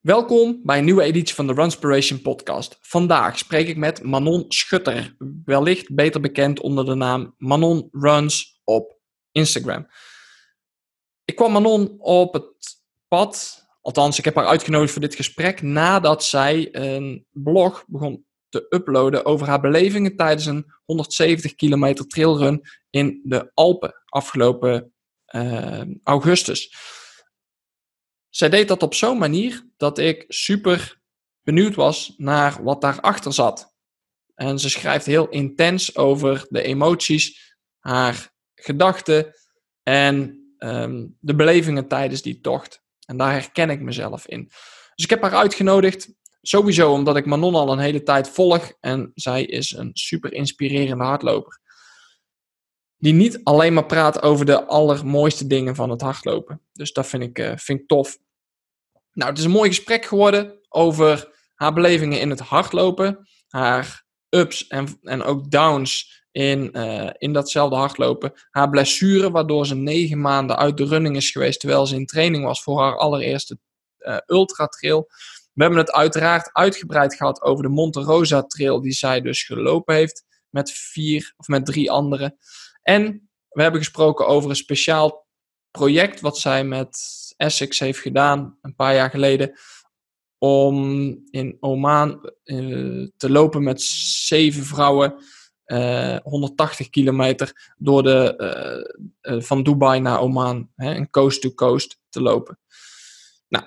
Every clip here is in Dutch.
Welkom bij een nieuwe editie van de Runspiration podcast. Vandaag spreek ik met Manon Schutter, wellicht beter bekend onder de naam Manon Runs op Instagram. Ik kwam Manon op het pad, althans ik heb haar uitgenodigd voor dit gesprek, nadat zij een blog begon te uploaden over haar belevingen tijdens een 170 kilometer trailrun in de Alpen afgelopen uh, augustus. Zij deed dat op zo'n manier dat ik super benieuwd was naar wat daarachter zat. En ze schrijft heel intens over de emoties, haar gedachten en um, de belevingen tijdens die tocht. En daar herken ik mezelf in. Dus ik heb haar uitgenodigd, sowieso omdat ik Manon al een hele tijd volg en zij is een super inspirerende hardloper. Die niet alleen maar praat over de allermooiste dingen van het hardlopen. Dus dat vind ik, uh, vind ik tof. Nou, het is een mooi gesprek geworden over haar belevingen in het hardlopen. Haar ups en, en ook downs in, uh, in datzelfde hardlopen. Haar blessure, waardoor ze negen maanden uit de running is geweest, terwijl ze in training was voor haar allereerste uh, ultra trail. We hebben het uiteraard uitgebreid gehad over de Monte Rosa trail, die zij dus gelopen heeft met vier of met drie anderen. En we hebben gesproken over een speciaal project wat zij met Essex heeft gedaan een paar jaar geleden. Om in Oman uh, te lopen met zeven vrouwen. Uh, 180 kilometer door de, uh, van Dubai naar Oman. Hè, een coast to coast te lopen. Nou,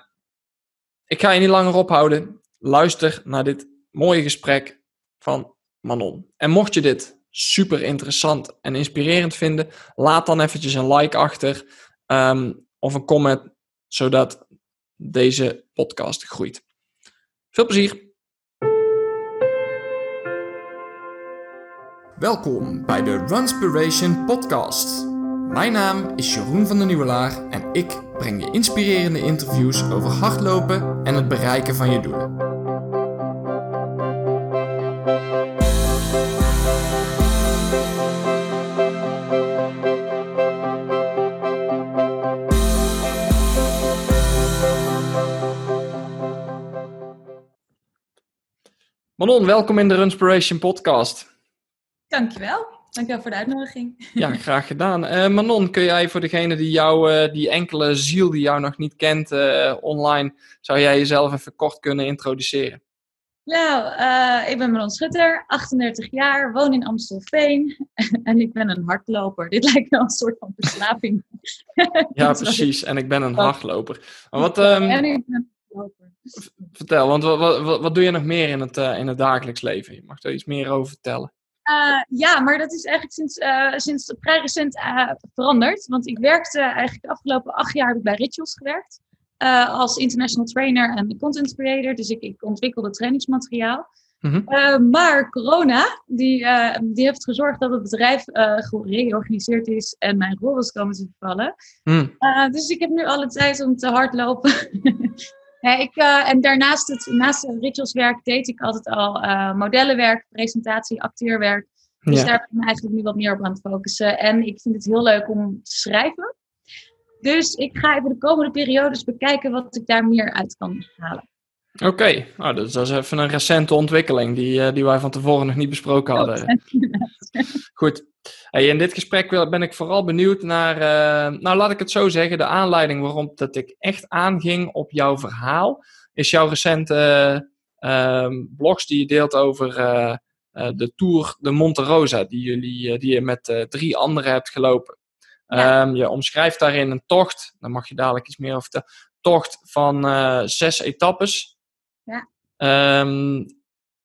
ik ga je niet langer ophouden. Luister naar dit mooie gesprek van Manon. En mocht je dit super interessant en inspirerend vinden, laat dan eventjes een like achter um, of een comment, zodat deze podcast groeit. Veel plezier! Welkom bij de Runspiration podcast. Mijn naam is Jeroen van der Nieuwelaar en ik breng je inspirerende interviews over hardlopen en het bereiken van je doelen. Manon, welkom in de Runspiration podcast. Dankjewel. Dankjewel voor de uitnodiging. Ja, graag gedaan. Uh, Manon, kun jij voor degene die jou, uh, die enkele ziel die jou nog niet kent uh, online, zou jij jezelf even kort kunnen introduceren? Nou, ik ben Manon Schutter, 38 jaar, woon in Amstelveen en ik ben een hardloper. Dit lijkt wel een soort van verslaving. ja, precies. En ik ben een hardloper. Maar wat, um... En ik ben Vertel, want wat, wat, wat, doe je nog meer in het, uh, in het dagelijks leven? Je mag er iets meer over vertellen. Uh, ja, maar dat is eigenlijk sinds, uh, sinds vrij recent veranderd. Want ik werkte eigenlijk de afgelopen acht jaar bij Rituals gewerkt. als international trainer en content creator. Dus ik, ik ontwikkelde trainingsmateriaal. -hmm. maar corona, die, die heeft gezorgd dat het bedrijf gereorganiseerd is en mijn rol was komen te vervallen. Mm. dus ik heb nu alle tijd om te hardlopen. Ik, uh, en daarnaast het, naast ritualswerk deed ik altijd al uh, modellenwerk, presentatie, acteerwerk. Dus ja. daar ben ik me eigenlijk nu wat meer op aan het focussen. En ik vind het heel leuk om te schrijven. Dus ik ga even de komende periodes bekijken wat ik daar meer uit kan halen. Oké, okay. oh, dat is even een recente ontwikkeling die, uh, die wij van tevoren nog niet besproken hadden. Goed. Hey, in dit gesprek ben ik vooral benieuwd naar, uh, nou laat ik het zo zeggen, de aanleiding waarom dat ik echt aanging op jouw verhaal, is jouw recente uh, blogs die je deelt over de Tour de Monte Rosa, die, jullie, die je met drie anderen hebt gelopen. Ja. Um, je omschrijft daarin een tocht, daar mag je dadelijk iets meer over vertellen, tocht van zes etappes. Ja. Um,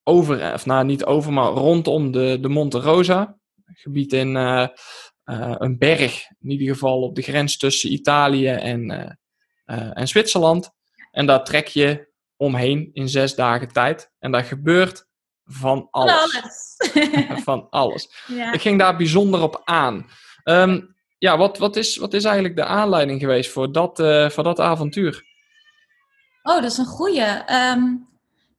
over, of nou niet over, maar rondom de, de Monte Rosa gebied in uh, uh, een berg, in ieder geval op de grens tussen Italië en, uh, en Zwitserland. En daar trek je omheen in zes dagen tijd. En dat gebeurt van alles. Van alles. van alles. Ja. Ik ging daar bijzonder op aan. Um, ja, wat, wat, is, wat is eigenlijk de aanleiding geweest voor dat, voor dat avontuur? Oh, dat is een goeie. Um,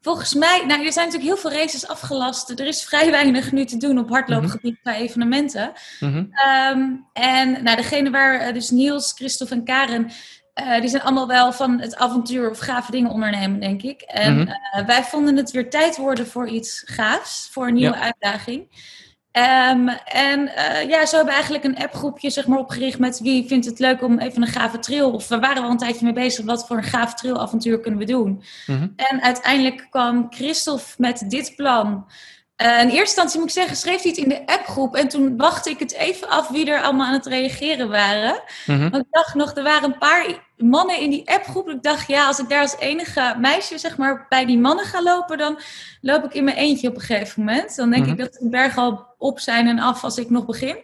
Volgens mij, nou, er zijn natuurlijk heel veel races afgelast. Er is vrij weinig nu te doen op hardloopgebied mm bij evenementen. Mm -hmm. um, en nou, degene waar uh, dus Niels, Christophe en Karen Eh, die zijn allemaal wel van het avontuur of gave dingen ondernemen, denk ik. En Mhm. eh, wij vonden het weer tijd worden voor iets gaafs, voor een nieuwe Ja. uitdaging. Ehm, en eh, ja, zo hebben we eigenlijk een appgroepje zeg maar, opgericht met wie vindt het leuk om even een gave trail. Of we waren wel een tijdje mee bezig, wat voor een gaaf trailavontuur kunnen we doen. Mhm. En uiteindelijk kwam Christophe met dit plan. Eh, in eerste instantie moet ik zeggen, schreef hij het in de appgroep. En toen wachtte ik het even af wie er allemaal aan het reageren waren. Mhm. Want ik dacht nog, er waren een paar mannen in die appgroep. Ik dacht, ja, als ik daar als enige meisje zeg maar, bij die mannen ga lopen, dan loop ik in mijn eentje op een gegeven moment. Dan denk Mhm. ik dat de bergen al op zijn en af als ik nog begin.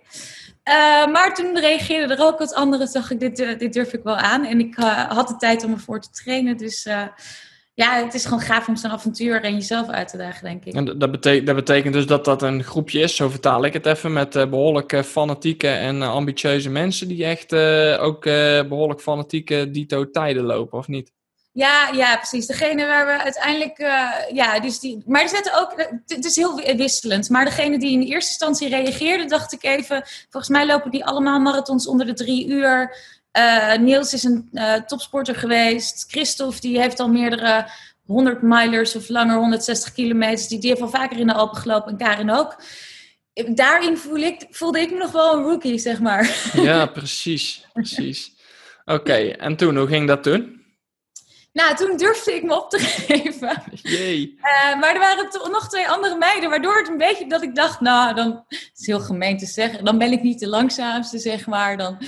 Eh, maar toen reageerden er ook wat anderen. Toen dacht ik, dit, eh, dit durf ik wel aan. En ik had de tijd om ervoor te trainen. Dus ja, het is gewoon gaaf om zo'n avontuur en jezelf uit te dagen, denk ik. En dat, dat betekent, dat betekent dus dat dat een groepje is, zo vertaal ik het even, met eh, behoorlijk eh, fanatieke en eh, ambitieuze mensen die echt ook eh, behoorlijk fanatieke dito tijden lopen, of niet? Ja, ja, precies. Degene waar we uiteindelijk. ja, dus die, maar er zitten ook. Het is heel wisselend. Maar degene die in eerste instantie reageerde, dacht ik even. Volgens mij lopen die allemaal marathons onder de drie uur. Eh, Niels is een eh, topsporter geweest. Christophe die heeft al meerdere 100 milers of langer 160 kilometers. Die, die heeft al vaker in de Alpen gelopen. En Karin ook. Daarin voel ik, voelde ik me nog wel een rookie, zeg maar. Ja, precies, precies. Oké, en toen, hoe ging dat toen? Nou, toen durfde ik me op te geven. Jee. Eh, maar er waren toch nog twee andere meiden, waardoor het een beetje dat ik dacht, nou, dan het is heel gemeen te zeggen, dan ben ik niet de langzaamste, zeg maar. Dan,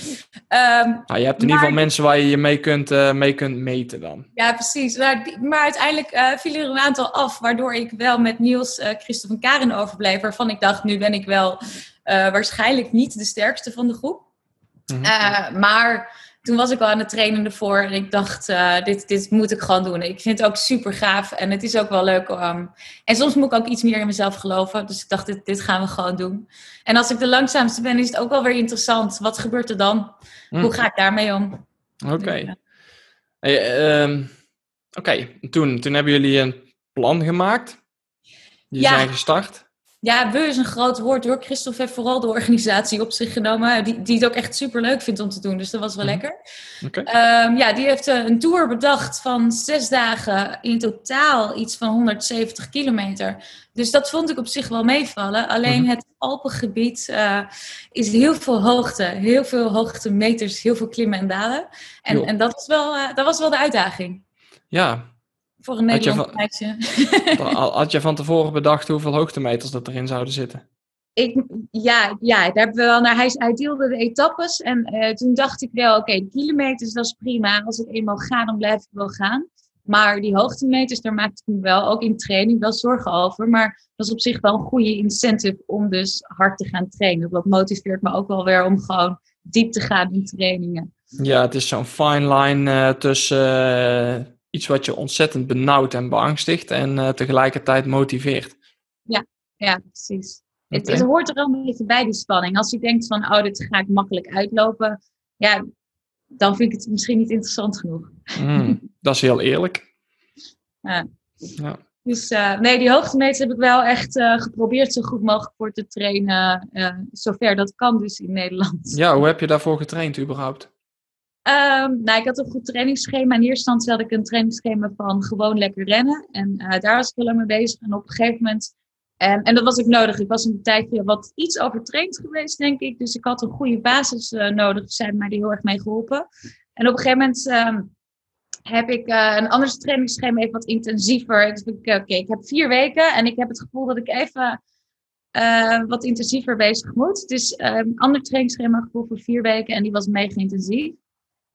Nou, je hebt in ieder geval mensen waar je je mee kunt, eh, mee kunt meten dan. ja, precies. Maar, maar uiteindelijk eh, vielen er een aantal af, waardoor ik wel met Niels, Christophe en Karen overbleef, waarvan ik dacht, nu ben ik wel waarschijnlijk niet de sterkste van de groep. Mhm. Maar toen was ik al aan het trainen ervoor en ik dacht, eh, dit, dit moet ik gewoon doen. Ik vind het ook super gaaf en het is ook wel leuk. ehm, en soms moet ik ook iets meer in mezelf geloven. Dus ik dacht, dit, dit gaan we gewoon doen. En als ik de langzaamste ben, is het ook wel weer interessant. Wat gebeurt er dan? Hm. Hoe ga ik daarmee om? Oké. Ja. Hey, ehm, Oké, toen, toen hebben jullie een plan gemaakt. Die Ja. zijn gestart. Ja, we is een groot woord hoor. Christophe heeft vooral de organisatie op zich genomen. Die, die het ook echt super leuk vindt om te doen. Dus dat was wel Mhm. lekker. Ehm, ja, die heeft eh, een tour bedacht van zes dagen. In totaal iets van 170 kilometer. Dus dat vond ik op zich wel meevallen. Alleen Mhm. het Alpengebied eh, is heel veel hoogte. Heel veel hoogtemeters, heel veel klimmen en dalen. En, Jo. en dat, was wel, eh, dat was wel de uitdaging. Ja, Voor een Nederlands meisje. Had je van tevoren bedacht hoeveel hoogtemeters dat erin zouden zitten? Ik, ja, ja, daar hebben we wel naar. Hij, hij deelde de etappes. En eh, toen dacht ik wel, oké, kilometers, dat is prima. Als ik eenmaal ga, dan blijf ik wel gaan. Maar die hoogtemeters, daar maakte ik me wel, ook in training, wel zorgen over. Maar dat is op zich wel een goede incentive om dus hard te gaan trainen. Dat motiveert me ook wel weer om gewoon diep te gaan in trainingen. Ja, het is zo'n fine line eh, tussen eh, iets wat je ontzettend benauwd en beangstigt en eh, tegelijkertijd motiveert. Ja, precies. Het, hoort er wel een beetje bij, die spanning. Als je denkt van, oh, dit ga ik makkelijk uitlopen. Ja, dan vind ik het misschien niet interessant genoeg. Mm, dat is heel eerlijk. Ja. Ja. Dus eh, nee, die hoogtemeters heb ik wel echt eh, geprobeerd zo goed mogelijk voor te trainen. zover dat kan dus in Nederland. ja, hoe heb je daarvoor getraind überhaupt? Ehm, nou, ik had een goed trainingsschema. In eerste instantie had ik een trainingsschema van gewoon lekker rennen. En eh, daar was ik heel lang mee bezig. En op een gegeven moment... En, en dat was ook nodig. Ik was een tijdje wat iets overtraind geweest, denk ik. Dus ik had een goede basis eh, nodig. Ze hebben mij heel erg mee geholpen. En op een gegeven moment ehm, heb ik eh, een ander trainingsschema even wat intensiever. Dus ik, oké, ik heb vier weken en ik heb het gevoel dat ik even wat intensiever bezig moet. Dus een ander trainingsschema gevoel voor vier weken en die was mega intensief.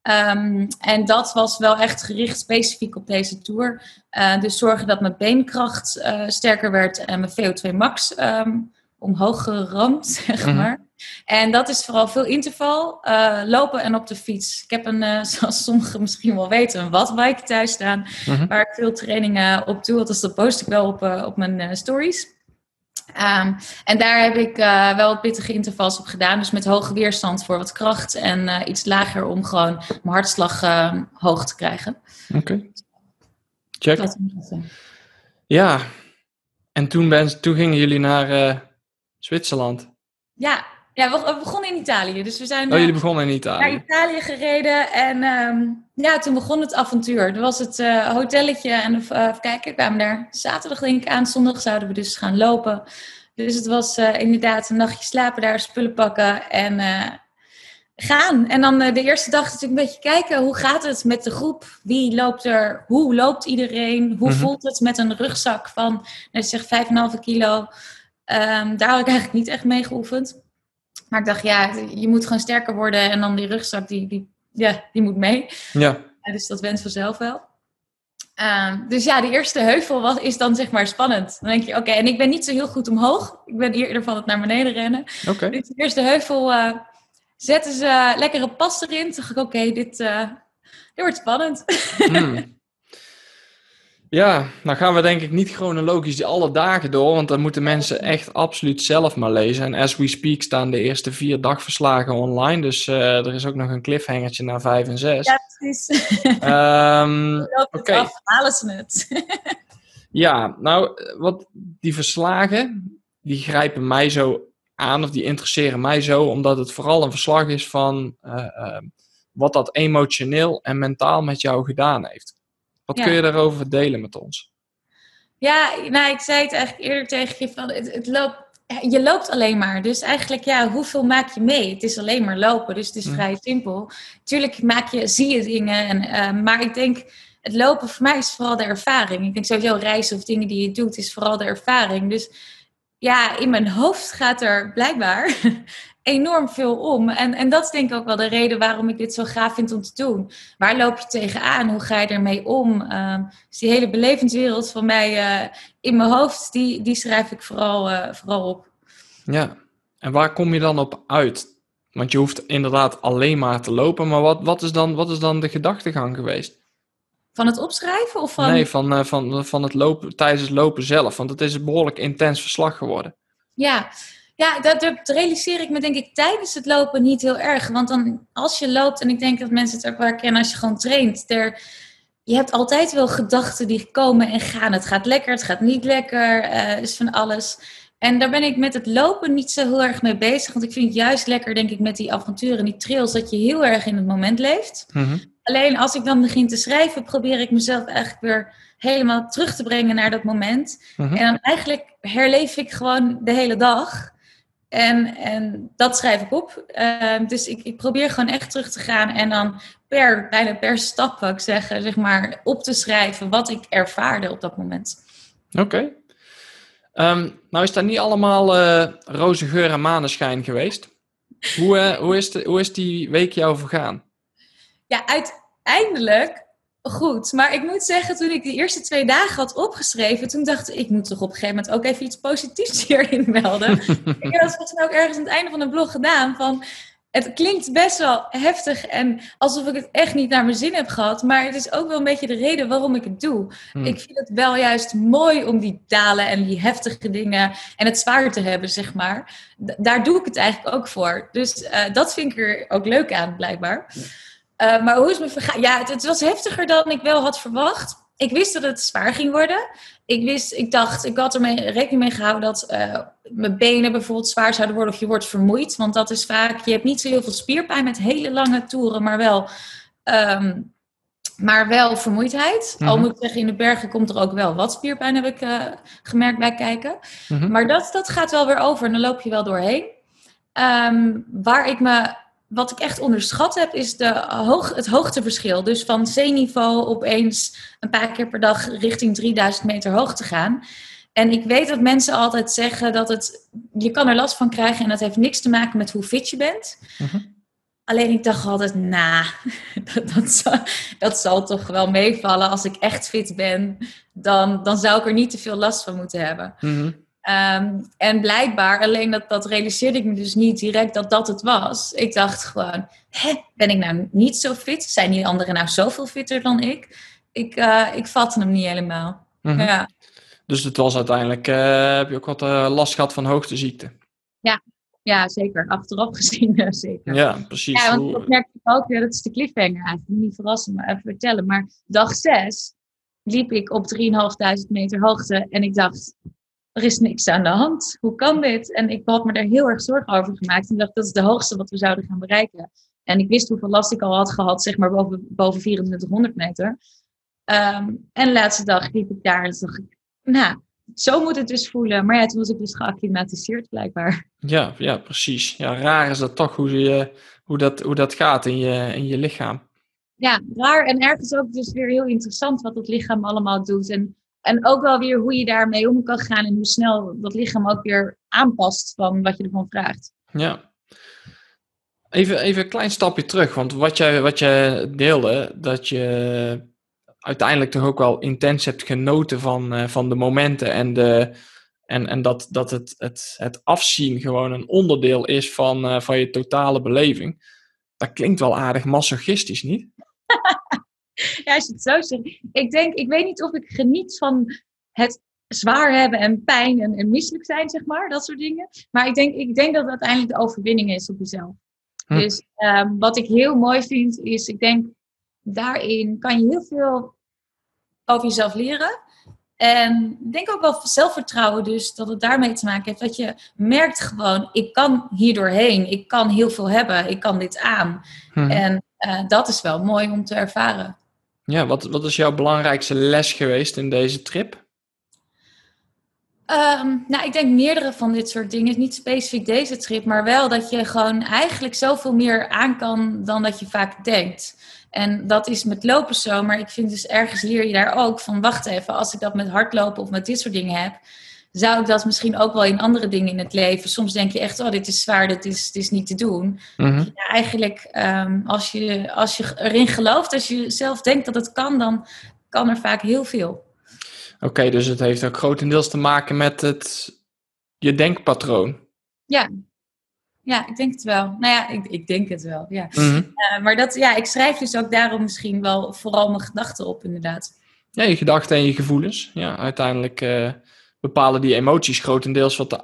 Ehm, en dat was wel echt gericht specifiek op deze tour. Eh, dus zorgen dat mijn beenkracht eh, sterker werd en mijn VO2 max ehm, omhoog geramd, zeg Mhm. maar. En dat is vooral veel interval, eh, lopen en op de fiets. Ik heb een, zoals sommigen misschien wel weten, een wattbike thuis staan. Mhm. Waar ik veel trainingen op doe. Dus dat post ik wel op, op mijn stories. Ehm, en daar heb ik eh, wel wat pittige intervals op gedaan. Dus met hoge weerstand voor wat kracht. En eh, iets lager om gewoon mijn hartslag eh, hoog te krijgen. Oké. Check. Dat. Ja, en toen, ben, toen gingen jullie naar eh, Zwitserland. Ja, Ja, we, begonnen in Italië. Dus we zijn Oh, jullie eh, begonnen in naar Italië. Italië gereden. En ehm, ja, toen begon het avontuur. Er was het eh, hotelletje. En uh, even kijken, we kwamen daar zaterdag denk ik aan. Zondag zouden we dus gaan lopen. Dus het was eh, inderdaad een nachtje slapen daar, spullen pakken en eh, gaan. En dan eh, de eerste dag natuurlijk een beetje kijken, hoe gaat het met de groep? Wie loopt er? Hoe loopt iedereen? Hoe Mhm. voelt het met een rugzak van, net zeg, 5,5 kilo? Ehm, daar had ik eigenlijk niet echt mee geoefend. Maar ik dacht, ja, je moet gewoon sterker worden. En dan die rugzak, die, die, ja, die moet mee. Ja. Ja, dus dat went vanzelf wel. Ehm, dus ja, de eerste heuvel was, is dan zeg maar spannend. Dan denk je, oké, en ik ben niet zo heel goed omhoog. Ik ben eerder van het naar beneden rennen. Oké. Dus de eerste heuvel eh, zetten ze lekkere pas erin. Toen dacht ik, oké, dit, eh, dit wordt spannend. Hmm. Ja, dan gaan we denk ik niet chronologisch alle dagen door, want dan moeten mensen echt absoluut zelf maar lezen. En as we speak staan de eerste vier dagverslagen online, dus eh, er is ook nog een cliffhangertje naar vijf en zes. ja, precies. Ehm, Oké. af, halen ze het. ja, nou, wat die verslagen, die grijpen mij zo aan, of die interesseren mij zo, omdat het vooral een verslag is van eh, eh, wat dat emotioneel en mentaal met jou gedaan heeft. Wat Ja. kun je daarover delen met ons? Ja, nou, ik zei het eigenlijk eerder tegen je van, het, het loopt, je loopt alleen maar. Dus eigenlijk, ja, hoeveel maak je mee? Het is alleen maar lopen, dus het is Mm. vrij simpel. Tuurlijk maak je, zie je dingen, en, eh, maar ik denk, het lopen voor mij is vooral de ervaring. Ik denk sowieso reizen of dingen die je doet, is vooral de ervaring. Dus ja, in mijn hoofd gaat er blijkbaar enorm veel om. En, en dat is denk ik ook wel de reden waarom ik dit zo gaaf vind om te doen. Waar loop je tegenaan? Hoe ga je ermee om? Ehm, dus die hele belevenswereld van mij eh, in mijn hoofd, die, die schrijf ik vooral, eh, vooral op. Ja, en waar kom je dan op uit? Want je hoeft inderdaad alleen maar te lopen, maar wat, wat, is, dan, wat is dan de gedachtegang geweest? Van het opschrijven of van... Nee, van, eh, van, van het lopen, tijdens het lopen zelf, want het is een behoorlijk intens verslag geworden. Ja, ja dat, dat realiseer ik me denk ik tijdens het lopen niet heel erg. Want dan als je loopt, en ik denk dat mensen het ook wel herkennen als je gewoon traint. Er, je hebt altijd wel gedachten die komen en gaan. Het gaat lekker, het gaat niet lekker, eh is van alles. En daar ben ik met het lopen niet zo heel erg mee bezig. Want ik vind het juist lekker, denk ik, met die avonturen, die trails, dat je heel erg in het moment leeft. Mhm. Alleen als ik dan begin te schrijven, probeer ik mezelf eigenlijk weer helemaal terug te brengen naar dat moment. Mhm. En dan eigenlijk herleef ik gewoon de hele dag. En, en dat schrijf ik op. Ehm, dus ik, ik probeer gewoon echt terug te gaan en dan per, bijna per stap, wat ik zeggen, zeg maar, op te schrijven wat ik ervaarde op dat moment. Oké. Ehm, nou is dat niet allemaal eh, roze geur en maneschijn geweest. Hoe, eh, hoe, is de, hoe is die week jou vergaan? Ja, uiteindelijk goed. Maar ik moet zeggen, toen ik de eerste twee dagen had opgeschreven, toen dacht ik, ik moet toch op een gegeven moment ook even iets positiefs hierin melden. ik heb dat volgens mij ook ergens aan het einde van de blog gedaan. Van, het klinkt best wel heftig en alsof ik het echt niet naar mijn zin heb gehad. Maar het is ook wel een beetje de reden waarom ik het doe. Hmm. Ik vind het wel juist mooi om die dalen en die heftige dingen en het zwaar te hebben, zeg maar. D- daar doe ik het eigenlijk ook voor. Dus eh, dat vind ik er ook leuk aan, blijkbaar. Uh, maar hoe is mijn vergaan? Ja, het, het, was heftiger dan ik wel had verwacht. Ik wist dat het zwaar ging worden. Ik wist, ik dacht, ik had er mee, rekening mee gehouden dat uh, mijn benen bijvoorbeeld zwaar zouden worden of je wordt vermoeid. Want dat is vaak, je hebt niet zo heel veel spierpijn met hele lange toeren, maar wel, um, maar wel vermoeidheid. Mm -hmm. Al moet ik zeggen, in de bergen komt er ook wel wat spierpijn, heb ik uh, gemerkt bij kijken. Mm -hmm. Maar dat, dat gaat wel weer over en dan loop je wel doorheen. Um, waar ik me wat ik echt onderschat heb, is de hoog, het hoogteverschil. Dus van zeeniveau opeens een paar keer per dag richting 3000 meter hoog te gaan. En ik weet dat mensen altijd zeggen dat het, je kan er last van krijgen en dat heeft niks te maken met hoe fit je bent. Uh -huh. Alleen ik dacht altijd, nou, dat, dat, zal, dat zal toch wel meevallen. Als ik echt fit ben, dan, dan zou ik er niet te veel last van moeten hebben. -huh. Um, en blijkbaar, alleen dat, dat realiseerde ik me dus niet direct dat dat het was. Ik dacht gewoon, hè, ben ik nou niet zo fit? Zijn die anderen nou zoveel fitter dan ik? Ik, uh, ik vatte hem niet helemaal. Mhm. Mm -hmm. ja. Dus het was uiteindelijk, uh, heb je ook wat uh, last gehad van hoogteziekte? Ja, ja zeker. Achteraf gezien zeker. Ja, precies. Ja, want dat merk ik ook weer, dat is de cliffhanger eigenlijk. Niet verrassen, maar even vertellen. Maar dag 6 liep ik op 3.500 meter hoogte en ik dacht, er is niks aan de hand. Hoe kan dit? En ik had me daar heel erg zorgen over gemaakt. En dacht, dat is de hoogste wat we zouden gaan bereiken. En ik wist hoeveel last ik al had gehad, zeg maar boven, boven 2400 meter. Ehm, en de laatste dag liep ik daar en dacht ik, nou, zo moet het dus voelen. Maar ja, toen was ik dus geacclimatiseerd blijkbaar. Ja, ja, precies. Ja, raar is dat toch hoe, je, hoe, dat, hoe dat gaat in je, in je lichaam. Ja, raar en ergens ook dus weer heel interessant wat het lichaam allemaal doet. En, en ook wel weer hoe je daarmee om kan gaan en hoe snel dat lichaam ook weer aanpast van wat je ervan vraagt. Ja. Even, even een klein stapje terug, want wat jij, wat jij deelde, dat je uiteindelijk toch ook wel intens hebt genoten van, uh, van de momenten en, de, en, en dat, dat het, het, het afzien gewoon een onderdeel is van, uh, van je totale beleving. Dat klinkt wel aardig masochistisch, niet? ja, als je het zo zegt. Ik denk, ik weet niet of ik geniet van het zwaar hebben en pijn en, en misselijk zijn, zeg maar, dat soort dingen. Maar ik denk, ik denk dat het uiteindelijk de overwinning is op jezelf. Hm. Dus um, wat ik heel mooi vind, is, ik denk, daarin kan je heel veel over jezelf leren. En ik denk ook wel zelfvertrouwen, dus dat het daarmee te maken heeft. Dat je merkt gewoon, ik kan hier doorheen. Ik kan heel veel hebben. Ik kan dit aan. Hm. En uh, dat is wel mooi om te ervaren. Ja, wat, wat is jouw belangrijkste les geweest in deze trip? Um, nou, ik denk meerdere van dit soort dingen. Niet specifiek deze trip, maar wel dat je gewoon eigenlijk zoveel meer aan kan dan dat je vaak denkt. En dat is met lopen zo, maar ik vind dus ergens leer je daar ook van, wacht even, als ik dat met hardlopen of met dit soort dingen heb, zou ik dat misschien ook wel in andere dingen in het leven. Soms denk je echt, oh, dit is zwaar, dit is, dit is niet te doen. Mm ja, eigenlijk, um, als, je, als je erin gelooft, als je zelf denkt dat het kan, dan kan er vaak heel veel. Oké, dus het heeft ook grotendeels te maken met het, je denkpatroon. Ja, ja, ik denk het wel. Nou ja, ik, ik denk het wel. Ja. Mhm. uh, maar dat, ja, ik schrijf dus ook daarom misschien wel vooral mijn gedachten op, inderdaad. Ja, je gedachten en je gevoelens. Ja, uiteindelijk uh, bepalen die emoties grotendeels wat de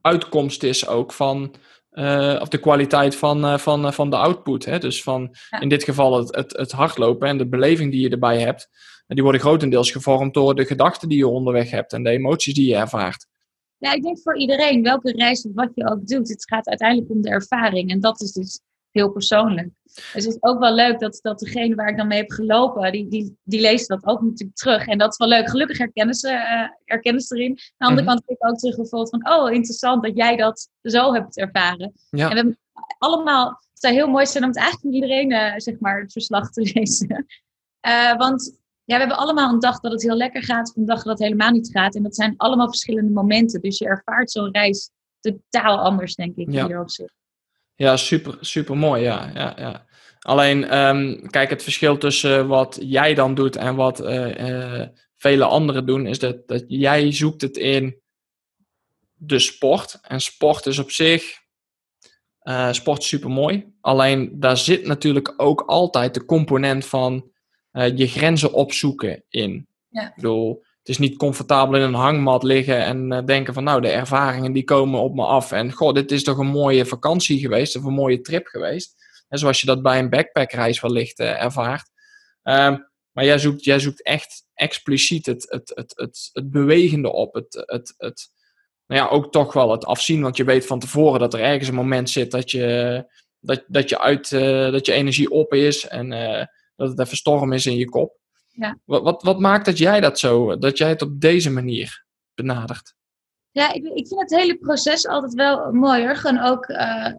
uitkomst is ook van, uh, of de kwaliteit van, van, van de output. Hè? Dus van in dit geval het, het, het hardlopen en de beleving die je erbij hebt. Die worden grotendeels gevormd door de gedachten die je onderweg hebt en de emoties die je ervaart. Ja, ik denk voor iedereen, welke reis of wat je ook doet, het gaat uiteindelijk om de ervaring. En dat is dus heel persoonlijk. Dus het is ook wel leuk dat, dat degene waar ik dan mee heb gelopen, die, die, die leest dat ook natuurlijk terug. En dat is wel leuk. Gelukkig herkennen ze, uh, herkennen ze erin. Aan de andere mhm. kant heb ik ook teruggevoeld van, oh, interessant dat jij dat zo hebt ervaren. Ja. En we allemaal, het zou heel mooi zijn om het eigenlijk met iedereen, uh, zeg maar, het verslag te lezen. Uh, want ja, we hebben allemaal een dag dat het heel lekker gaat, of een dag dat het helemaal niet gaat. En dat zijn allemaal verschillende momenten. Dus je ervaart zo'n reis totaal anders, denk ik, ja. hier zich. Ja, super, super mooi. Ja, ja, ja. Alleen, um, kijk, het verschil tussen wat jij dan doet en wat uh, uh, vele anderen doen, is dat, dat jij zoekt het in de sport. En sport is op zich, uh, sport super mooi. Alleen daar zit natuurlijk ook altijd de component van je grenzen opzoeken in. Ja. Ik bedoel, het is niet comfortabel in een hangmat liggen en uh, denken van nou, de ervaringen die komen op me af. En goh, dit is toch een mooie vakantie geweest of een mooie trip geweest. En zoals je dat bij een backpackreis wellicht uh, ervaart. Um, maar jij zoekt, jij zoekt echt expliciet het, het, het, het, het bewegende op. Het, het, het, nou ja, ook toch wel het afzien. Want je weet van tevoren dat er ergens een moment zit dat je, dat, dat je, uit, uh, dat je energie op is. En dat het even storm is in je kop. Ja. Wat, wat, wat maakt dat jij dat zo, dat jij het op deze manier benadert? Ja, ik, ik vind het hele proces altijd wel mooier. Gewoon ook uh,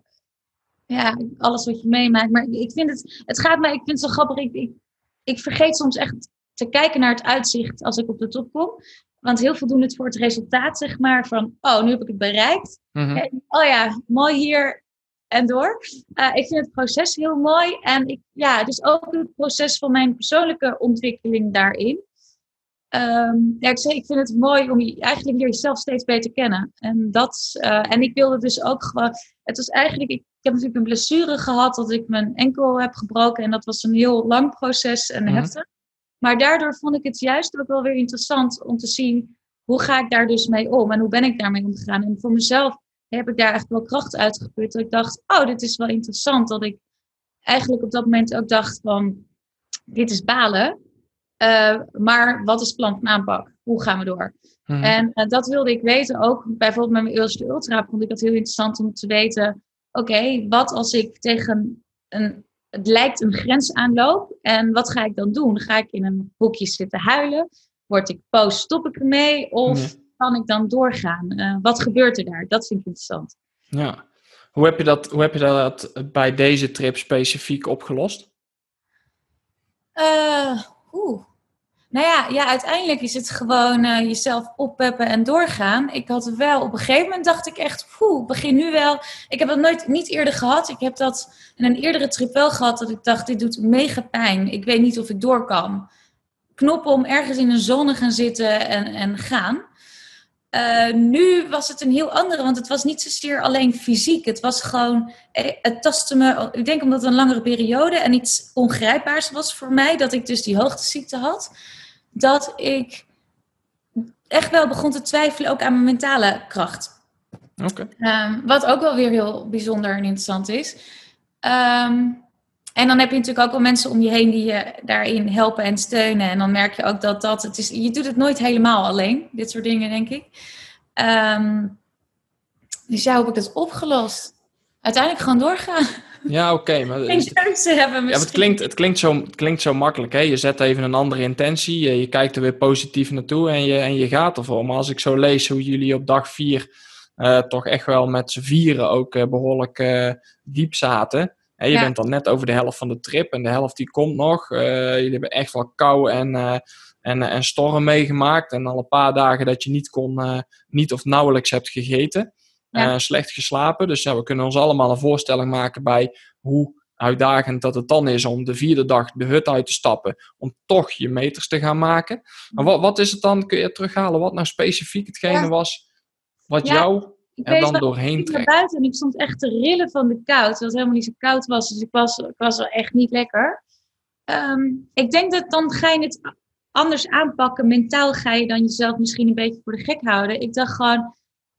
ja, alles wat je meemaakt. Maar ik vind het, het gaat mij, ik vind het zo grappig. Ik, ik, ik vergeet soms echt te kijken naar het uitzicht als ik op de top kom. Want heel veel doen het voor het resultaat, zeg maar. Van, oh, nu heb ik het bereikt. Mm oh ja, mooi hier en door. Uh, ik vind het proces heel mooi. En ik, ja, dus ook het proces van mijn persoonlijke ontwikkeling daarin. Um, ja, ik, zeg, ik vind het mooi om je eigenlijk jezelf steeds beter kennen. En, dat, uh, en ik wilde dus ook gewoon. Het was eigenlijk. Ik, ik heb natuurlijk een blessure gehad dat ik mijn enkel heb gebroken. En dat was een heel lang proces en mhm. heftig. Maar daardoor vond ik het juist ook wel weer interessant om te zien hoe ga ik daar dus mee om en hoe ben ik daarmee omgegaan. En voor mezelf heb ik daar echt wel kracht uitgeput. Dat ik dacht, oh, dit is wel interessant. Dat ik eigenlijk op dat moment ook dacht van, dit is balen. Uh, maar wat is het plan van aanpak? Hoe gaan we door? Mhm. En uh, dat wilde ik weten ook. Bijvoorbeeld met mijn eerste ultra vond ik dat heel interessant om te weten. Oké, wat als ik tegen een, het lijkt een grens aanloop. En wat ga ik dan doen? Ga ik in een hoekje zitten huilen? Word ik boos? Stop ik ermee? Of kan ik dan doorgaan? Uh, wat gebeurt er daar? Dat vind ik interessant. Ja. Hoe heb je dat, hoe heb je dat bij deze trip specifiek opgelost? Uh, oeh. Nou ja, ja, uiteindelijk is het gewoon uh, jezelf oppeppen en doorgaan. Ik had wel, op een gegeven moment dacht ik echt, poeh, begin nu wel. Ik heb dat nooit, niet eerder gehad. Ik heb dat in een eerdere trip wel gehad, dat ik dacht, dit doet mega pijn. Ik weet niet of ik door kan. Knoppen om ergens in de zon gaan zitten en, en gaan. Uh, nu was het een heel andere, want het was niet zozeer alleen fysiek. Het was gewoon, eh, het tastte me, ik denk omdat het een langere periode en iets ongrijpbaars was voor mij, dat ik dus die hoogteziekte had dat ik echt wel begon te twijfelen ook aan mijn mentale kracht. Oké. Ehm, wat ook wel weer heel bijzonder en interessant is. Um, en dan heb je natuurlijk ook wel mensen om je heen die je daarin helpen en steunen. En dan merk je ook dat dat, het is, je doet het nooit helemaal alleen, dit soort dingen, denk ik. Um, dus ja, heb ik dat opgelost? Uiteindelijk gewoon doorgaan. Ja, oké. maar Geen keuze hebben Ja, het, klinkt, het, klinkt zo, het klinkt zo makkelijk. Hè? Je zet even een andere intentie. Je, je kijkt er weer positief naartoe en je, en je gaat ervoor. Maar als ik zo lees hoe jullie op dag vier uh, toch echt wel met z'n vieren ook uh, behoorlijk uh, diep zaten. Je ja. bent dan net over de helft van de trip en de helft die komt nog. jullie hebben echt wel kou en, en, en storm meegemaakt. En al een paar dagen dat je niet kon, niet of nauwelijks hebt gegeten. Ja. Uh, slecht geslapen. Dus ja, we kunnen ons allemaal een voorstelling maken bij hoe uitdagend dat het dan is om de vierde dag de hut uit te stappen. Om toch je meters te gaan maken. Maar wat, wat is het dan? Kun je terughalen wat nou specifiek hetgene ja. was wat jou er dan doorheen? Ik buiten en ik stond echt te rillen van de koud. Terwijl het helemaal niet zo koud was. Dus ik was, ik was wel echt niet lekker. Um, ik denk dat dan ga je het anders aanpakken. Mentaal ga je dan jezelf misschien een beetje voor de gek houden. Ik dacht gewoon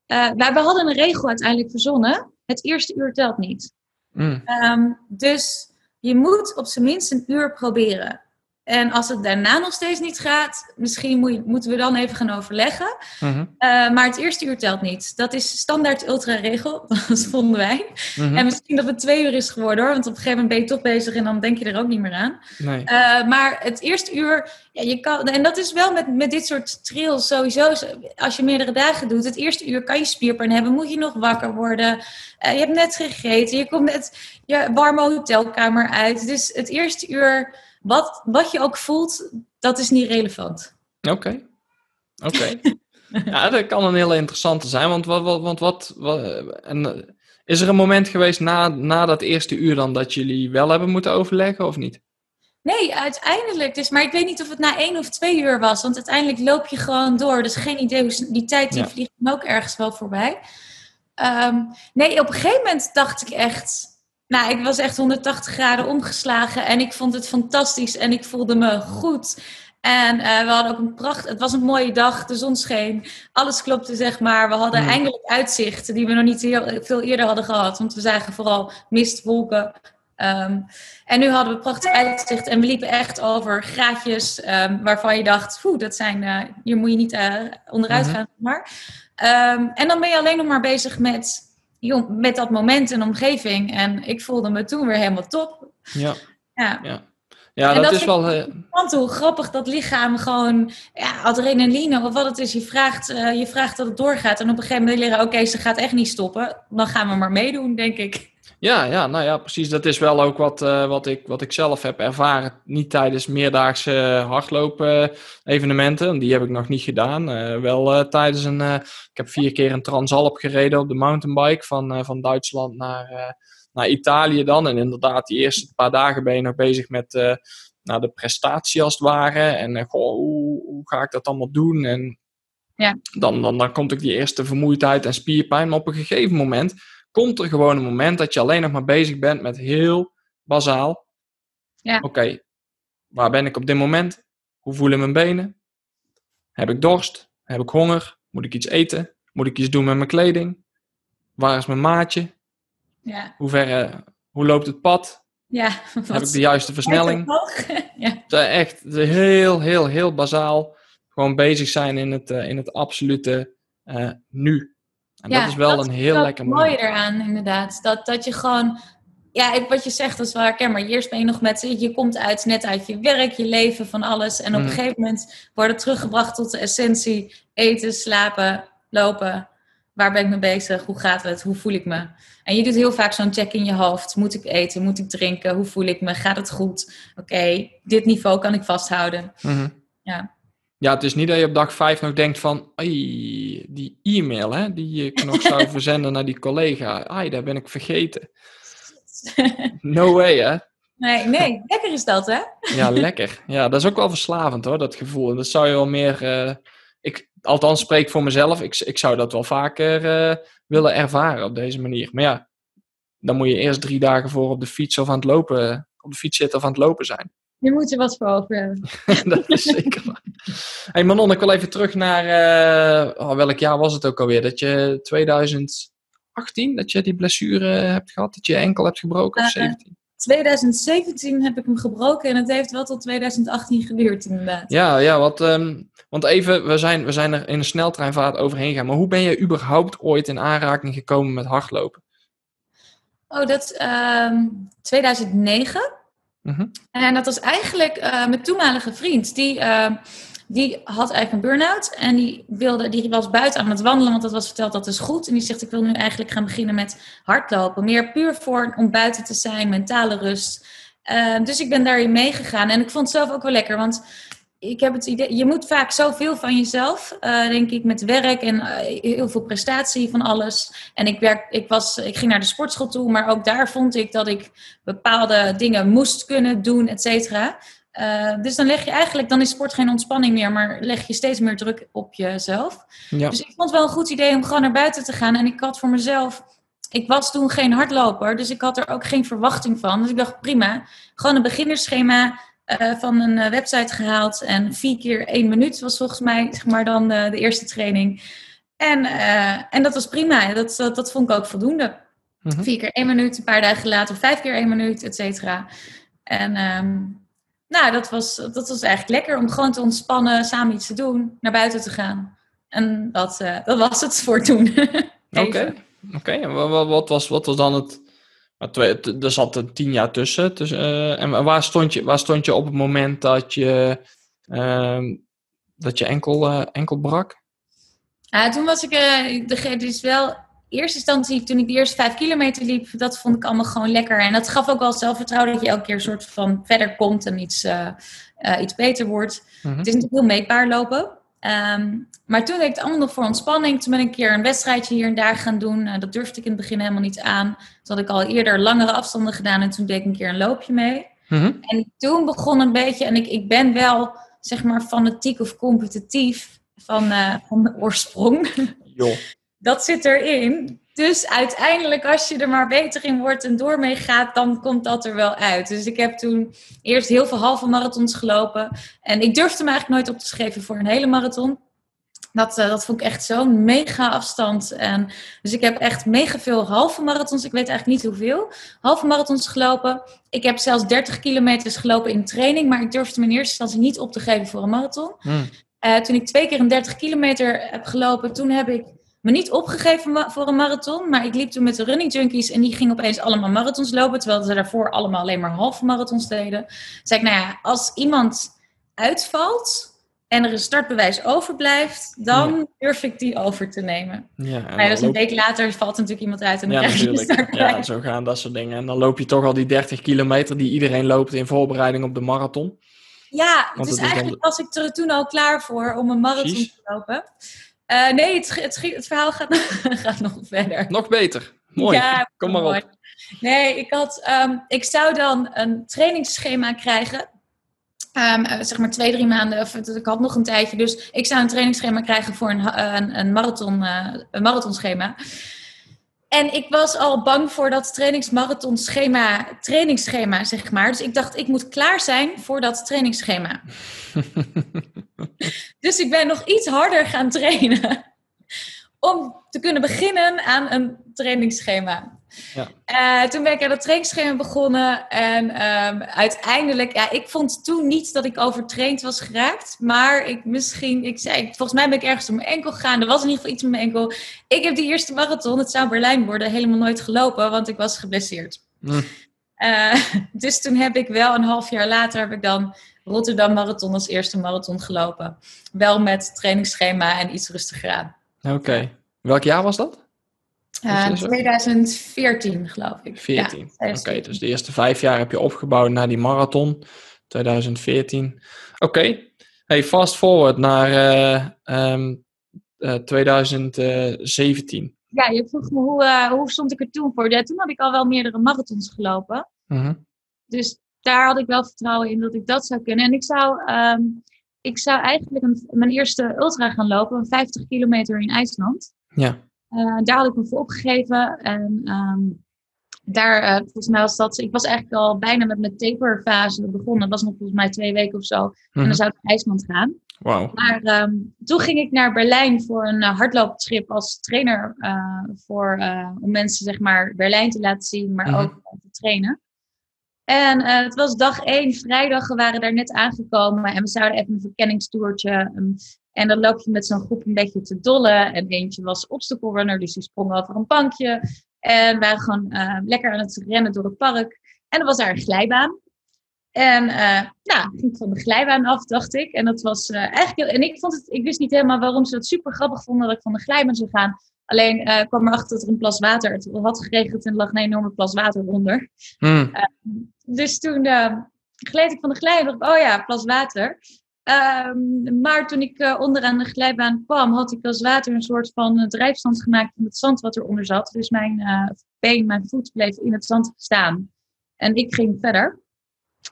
uh, we hadden een regel uiteindelijk verzonnen. Het eerste uur telt niet. Mm. Um, dus je moet op zijn minst een uur proberen. En als het daarna nog steeds niet gaat, misschien moet je, moeten we dan even gaan overleggen. Mm -hmm. uh, maar het eerste uur telt niet. Dat is standaard ultra-regel, dat vonden wij. Mm -hmm. En misschien dat het twee uur is geworden hoor, want op een gegeven moment ben je toch bezig en dan denk je er ook niet meer aan. Nee. Uh, maar het eerste uur, ja, je kan, en dat is wel met, met dit soort trails sowieso, als je meerdere dagen doet, het eerste uur kan je spierpijn hebben, moet je nog wakker worden. Uh, je hebt net gegeten, je komt net je warme hotelkamer uit. Dus het eerste uur wat, wat je ook voelt, dat is niet relevant. Oké. Oké. ja, dat kan een hele interessante zijn. Want wat, wat, want wat, wat en, eh, is er een moment geweest na, na dat eerste uur dan dat jullie wel hebben moeten overleggen of niet? Nee, uiteindelijk. Dus, maar ik weet niet of het na één of twee uur was. Want uiteindelijk loop je gewoon door. Dus geen idee hoe die tijd die ja. vliegt me ook ergens wel voorbij. Um, nee, op een gegeven moment dacht ik echt nou, ik was echt 180 graden omgeslagen en ik vond het fantastisch en ik voelde me goed. En uh, we hadden ook een pracht. Het was een mooie dag, de zon scheen, alles klopte zeg maar. We hadden mm. eindelijk uitzichten die we nog niet heel, veel eerder hadden gehad, want we zagen vooral mist, wolken. Um, en nu hadden we prachtig uitzicht en we liepen echt over graadjes um, waarvan je dacht, oeh, dat zijn, uh, hier moet je niet uh, onderuit mm -hmm. gaan. Maar. Um, en dan ben je alleen nog maar bezig met met dat moment en omgeving. En ik voelde me toen weer helemaal top. Ja. Ja. ja. Ja, dat, dat, is wel. Uh... Hoe grappig dat lichaam gewoon ja, adrenaline of wat het is. Je vraagt, uh, je vraagt dat het doorgaat. En op een gegeven moment leren, oké, okay, ze gaat echt niet stoppen. Dan gaan we maar meedoen, denk ik. Ja, ja, nou ja, precies. Dat is wel ook wat, uh, wat, ik, wat ik zelf heb ervaren. Niet tijdens meerdaagse hardlopen evenementen. Die heb ik nog niet gedaan. Uh, wel tijdens een. ik heb vier keer een Transalp gereden op de mountainbike van, van Duitsland naar, naar Italië dan. En inderdaad, die eerste paar dagen ben je nog bezig met nou, de prestatie als het ware. En goh, hoe, hoe ga ik dat allemaal doen? En ja. dan, dan, dan komt ook die eerste vermoeidheid en spierpijn. Maar op een gegeven moment komt er gewoon een moment dat je alleen nog maar bezig bent met heel bazaal. Ja. Oké, waar ben ik op dit moment? Hoe voelen mijn benen? Heb ik dorst? Heb ik honger? Moet ik iets eten? Moet ik iets doen met mijn kleding? Waar is mijn maatje? Ja. Hoe, ver, hoe loopt het pad? Ja, Heb ik de juiste versnelling? ja. Echt heel, heel, heel bazaal. Gewoon bezig zijn in het, in het absolute nu. En ja, dat is wel een heel lekker moment. mooi eraan, inderdaad. Dat, dat je gewoon ja, wat je zegt, dat is wel herkenbaar. Eerst ben je nog met, je komt uit, net uit je werk, je leven, van alles. En op een mhm. gegeven moment worden teruggebracht tot de essentie. Eten, slapen, lopen. Waar ben ik mee bezig? Hoe gaat het? Hoe voel ik me? En je doet heel vaak zo'n check in je hoofd. Moet ik eten? Moet ik drinken? Hoe voel ik me? Gaat het goed? Oké, dit niveau kan ik vasthouden. Mhm. Ja. Ja, het is niet dat je op dag vijf nog denkt van, die e-mail hè, die ik nog zou verzenden naar die collega, ai, daar ben ik vergeten. No way, hè? Nee, nee, lekker is dat, hè? Ja, lekker. Ja, dat is ook wel verslavend, hoor, dat gevoel. En dat zou je wel meer... Uh, ik, althans, spreek voor mezelf. Ik, ik zou dat wel vaker uh, willen ervaren op deze manier. Maar ja, dan moet je eerst drie dagen voor op de fiets of aan het lopen... Op de fiets zitten of aan het lopen zijn. Je moet er wat voor over hebben. dat is zeker waar. Hey Manon, ik wil even terug naar... Uh, oh, welk jaar was het ook alweer? Dat je 2000... 18 dat je die blessure hebt gehad? Dat je, je enkel hebt gebroken? Of 17? Uh, 2017 heb ik hem gebroken en het heeft wel tot 2018 geduurd inderdaad. Ja, ja wat, um, want even, we zijn, we zijn er in een sneltreinvaart overheen gegaan. Maar hoe ben je überhaupt ooit in aanraking gekomen met hardlopen? Oh, dat um, ehm, 2009. Mm En dat was eigenlijk uh, mijn toenmalige vriend. Die, uh, die had eigenlijk een burn-out en die, wilde, die was buiten aan het wandelen, want dat was verteld dat is goed. En die zegt, ik wil nu eigenlijk gaan beginnen met hardlopen. Meer puur voor om buiten te zijn, mentale rust. Uh, dus ik ben daarin meegegaan en ik vond het zelf ook wel lekker, want ik heb het idee, je moet vaak zoveel van jezelf, uh, denk ik, met werk en uh, heel veel prestatie van alles. En ik, werk, ik, was, ik ging naar de sportschool toe, maar ook daar vond ik dat ik bepaalde dingen moest kunnen doen, et cetera. Uh, dus dan leg je eigenlijk, dan is sport geen ontspanning meer, maar leg je steeds meer druk op jezelf. Ja. Dus ik vond het wel een goed idee om gewoon naar buiten te gaan. En ik had voor mezelf, ik was toen geen hardloper, dus ik had er ook geen verwachting van. Dus ik dacht prima, gewoon een beginnersschema uh, van een uh, website gehaald. En vier keer één minuut was volgens mij zeg maar dan de eerste training. En, en dat was prima, dat, dat, dat vond ik ook voldoende. -hmm. Vier keer één minuut, een paar dagen later vijf keer één minuut, et cetera. En... Um, nou, dat was, dat was eigenlijk lekker om gewoon te ontspannen, samen iets te doen, naar buiten te gaan. En dat, dat was het voor toen. Oké, oké. Wat, wat, was, wat was dan het... Er zat er tien jaar tussen. Dus, uh, en waar stond, je, waar stond je op het moment dat je, uh, dat je enkel, uh, enkel brak? Ja, toen was ik... Uh, is wel eerste instantie, toen ik de eerste vijf kilometer liep, dat vond ik allemaal gewoon lekker. En dat gaf ook wel zelfvertrouwen dat je elke keer een soort van verder komt en iets, iets beter wordt. Mhm. Het is natuurlijk heel meetbaar lopen. Um, maar toen deed ik het allemaal nog voor ontspanning. Toen ben ik een keer een wedstrijdje hier en daar gaan doen. Uh, dat durfde ik in het begin helemaal niet aan. Toen had ik al eerder langere afstanden gedaan en toen deed ik een keer een loopje mee. Mhm. En toen begon een beetje, en ik, ik ben wel zeg maar fanatiek of competitief van, van de oorsprong. Joh dat zit erin. Dus uiteindelijk, als je er maar beter in wordt en door mee gaat, dan komt dat er wel uit. Dus ik heb toen eerst heel veel halve marathons gelopen. En ik durfde me eigenlijk nooit op te schrijven voor een hele marathon. Dat, uh, dat vond ik echt zo'n mega afstand. En, dus ik heb echt mega veel halve marathons. Ik weet eigenlijk niet hoeveel. Halve marathons gelopen. Ik heb zelfs 30 kilometers gelopen in training. Maar ik durfde me in eerste instantie niet op te geven voor een marathon. Hmm. Uh, toen ik twee keer een 30 kilometer heb gelopen, toen heb ik me niet opgegeven voor een marathon. Maar ik liep toen met de running junkies en die gingen opeens allemaal marathons lopen. Terwijl ze daarvoor allemaal alleen maar halve marathons deden. zei ik, nou ja, als iemand uitvalt en er een startbewijs overblijft, dan durf ik die over te nemen. Ja, maar dus een week later valt natuurlijk iemand uit en dan ja, krijg je startbewijs. Ja, zo gaan dat soort dingen. En dan loop je toch al die 30 kilometer die iedereen loopt in voorbereiding op de marathon. Ja, dus eigenlijk was ik er toen al klaar voor om een marathon te lopen. Uh, nee, het, het, het, verhaal gaat, gaat nog verder. Nog beter. Mooi. Ja, Kom maar op. Nee, ik, had, um, ik zou dan een trainingsschema krijgen. Um, zeg maar twee, drie maanden. Of, ik had nog een tijdje. Dus ik zou een trainingsschema krijgen voor een, een, een, marathon, uh, een marathonschema. En ik was al bang voor dat trainingsmarathonschema, trainingsschema, zeg maar. Dus ik dacht, ik moet klaar zijn voor dat trainingsschema. dus ik ben nog iets harder gaan trainen om te kunnen beginnen aan een trainingsschema. Ja. Eh, toen ben ik aan het trainingsschema begonnen. En ehm, uiteindelijk, ja, ik vond toen niet dat ik overtraind was geraakt. Maar ik misschien, ik zei, volgens mij ben ik ergens door mijn enkel gegaan. Er was in ieder geval iets met mijn enkel. Ik heb die eerste marathon, het zou Berlijn worden, helemaal nooit gelopen, want ik was geblesseerd. Hm. Eh, dus toen heb ik wel een half jaar later heb ik dan Rotterdam Marathon als eerste marathon gelopen. Wel met trainingsschema en iets rustiger aan. Oké. Welk jaar was dat? Uh, Weet je dat? 2014 geloof ik. 14. Ja, Oké, 2014. dus de eerste vijf jaar heb je opgebouwd naar die marathon. 2014. Oké. Hey, fast forward naar eh, ehm, eh, 2017. Ja, je vroeg me hoe, eh, hoe stond ik er toen voor. Ja, toen had ik al wel meerdere marathons gelopen. Mhm. Dus daar had ik wel vertrouwen in dat ik dat zou kunnen. En ik zou, ehm, ik zou eigenlijk een, mijn eerste ultra gaan lopen, een 50 kilometer in IJsland. Ja. Eh, daar had ik me voor opgegeven. En ehm, daar, eh, volgens mij was dat, ik was eigenlijk al bijna met mijn taperfase begonnen. Dat was nog volgens mij twee weken of zo. En Mhm. dan zou ik naar IJsland gaan. Maar ehm, toen ging ik naar Berlijn voor een uh, hardlooptrip als trainer. eh, voor, eh, om mensen zeg maar Berlijn te laten zien, maar Mhm. ook te trainen. En eh, het was dag één, vrijdag, we waren daar net aangekomen. En we zouden even een verkenningstoertje. ehm, en dan loop je met zo'n groep een beetje te dollen. En eentje was obstacle runner, dus die sprong over een bankje. En we waren gewoon eh, lekker aan het rennen door het park. En er was daar een glijbaan. En eh nou, ging ik van de glijbaan af, dacht ik. En dat was eh, eigenlijk heel, En ik vond het, ik wist niet helemaal waarom ze dat super grappig vonden dat ik van de glijbaan zou gaan. Alleen kwam erachter dat er een plas water. Het had geregend en er lag een enorme plas water onder. Hm. Dus toen eh, gleed ik van de glijbaan. Oh ja, plas water. Ehm, maar toen ik eh, onderaan de glijbaan kwam, had ik als water een soort van eh, drijfstand gemaakt van het zand wat eronder zat. Dus mijn eh, been, mijn voet bleef in het zand staan. En ik ging verder.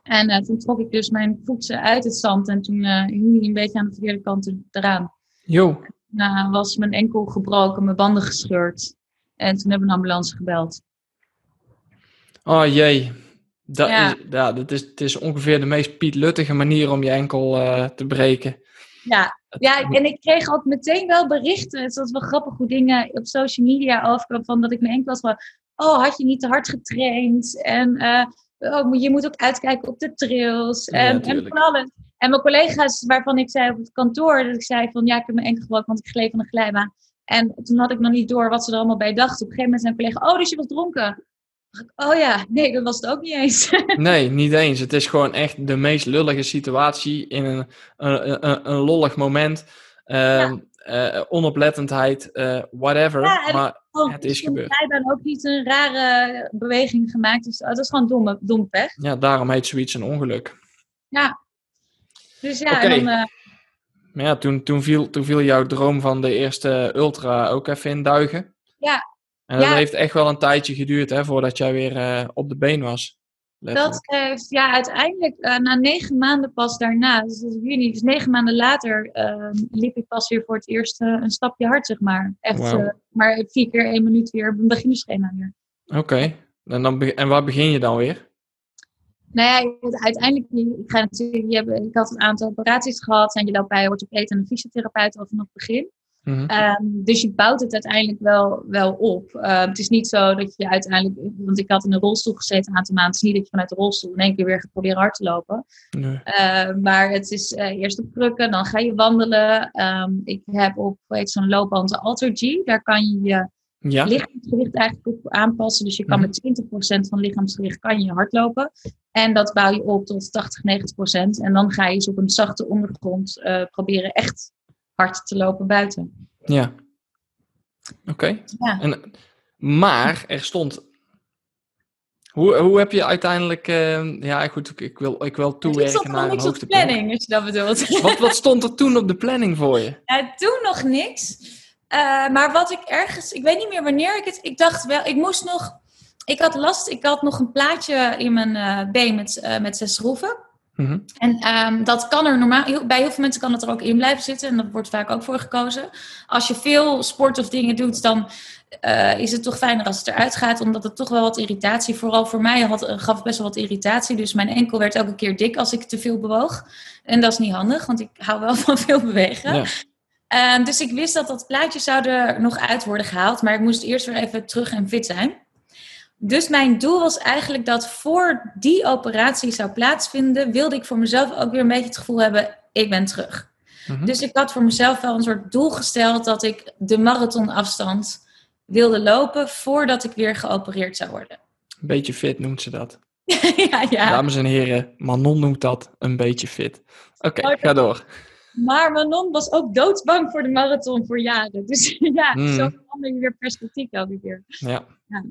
En toen trok ik dus mijn voet uit het zand en toen hing hij een beetje aan de verkeerde kant er- eraan. Jo. Nou, was mijn enkel gebroken, mijn banden gescheurd. En toen hebben we een ambulance gebeld. Oh jee. Dat Ja. is, ja, dat is, het is ongeveer de meest pietluttige manier om je enkel eh, te breken. Ja, ja, en ik kreeg ook meteen wel berichten. Het was wel grappig hoe dingen op social media overkwamen. Van dat ik mijn enkel was van... Oh, had je niet te hard getraind? En eh, oh, je moet ook uitkijken op de trails. Ja, En, en van alles. En mijn collega's waarvan ik zei op het kantoor... Dat ik zei van... Ja, ik heb mijn enkel gebroken, want ik gleed van de glijbaan. En toen had ik nog niet door wat ze er allemaal bij dachten. Op een gegeven moment zei een collega... Oh, dus je was dronken? Dacht ik, Oh ja, nee, dat was het ook niet eens. Nee, niet eens. Het is gewoon echt de meest lullige situatie in een, een, een, een lollig moment. Ehm, eh, onoplettendheid, eh, whatever. Ja, maar Oh, Het is gebeurd. hij dan ook niet een rare beweging gemaakt. Dus dat is gewoon domme, dom pech. ja, daarom heet zoiets een ongeluk. Dus ja, en dan, eh, Maar ja, toen, toen, viel, toen viel jouw droom van de eerste ultra ook even in duigen. Ja. En dat heeft echt wel een tijdje geduurd hè, voordat jij weer eh, op de been was. Letterlijk. dat heeft, ja, uiteindelijk eh, na negen maanden pas daarna, dus dat is juni, dus negen maanden later, ehm, liep ik pas weer voor het eerst eh, een stapje hard, zeg maar. Echt, maar vier keer één minuut weer een beginnerschema weer. Oké. En, dan en waar begin je dan weer? Nou ja, uiteindelijk, ik, ga natuurlijk, ik had een aantal operaties gehad en je loopt bij een orthopeed en een fysiotherapeut al vanaf het begin. Mhm. Ehm, dus je bouwt het uiteindelijk wel, wel op. Ehm, het is niet zo dat je uiteindelijk, want ik had in een rolstoel gezeten een aantal maanden, het is niet dat je vanuit de rolstoel in één keer weer gaat proberen hard te lopen. Nee. Uh, maar het is uh, eerst op krukken, dan ga je wandelen. Um, ik heb op zo'n loopband de Alter G. Daar kan je je Ja. lichaamsgewicht eigenlijk op aanpassen. Dus je kan Mhm. met 20% van lichaamsgewicht kan je hardlopen. En dat bouw je op tot 80, 90%. En dan ga je eens op een zachte ondergrond uh, proberen echt hard te lopen buiten. Ja. Oké. Ja. En, maar er stond. Hoe, hoe heb je uiteindelijk. eh, ja, goed, ik- wil, ik wil Er toewerken stond naar nog niks op de planning, als je dat bedoelt. Wat, wat stond er toen op de planning voor je? Toen nog niks. Uh, maar wat ik ergens, ik weet niet meer wanneer ik het, ik dacht wel, ik moest nog, ik had last, ik had nog een plaatje in mijn uh, been met, met zes schroeven. Mhm. En um, dat kan er normaal, bij heel veel mensen kan dat er ook in blijven zitten en dat wordt vaak ook voor gekozen. Als je veel sport of dingen doet, dan uh, is het toch fijner als het eruit gaat, omdat het toch wel wat irritatie, vooral voor mij had, gaf het best wel wat irritatie. Dus mijn enkel werd elke keer dik als ik te veel bewoog. En dat is niet handig, want ik hou wel van veel bewegen. Ja. Uh, dus ik wist dat dat plaatje zou er nog uit worden gehaald, maar ik moest eerst weer even terug en fit zijn. Dus mijn doel was eigenlijk dat voor die operatie zou plaatsvinden, wilde ik voor mezelf ook weer een beetje het gevoel hebben, ik ben terug. Mhm. Dus ik had voor mezelf wel een soort doel gesteld dat ik de marathonafstand wilde lopen voordat ik weer geopereerd zou worden. Een beetje fit noemt ze dat. ja, ja. Dames en heren, Manon noemt dat een beetje fit. Oké, ga door. Maar Manon was ook doodsbang voor de marathon voor jaren. Dus ja, Hmm. zo verander je weer perspectief elke keer. Ja. Ja.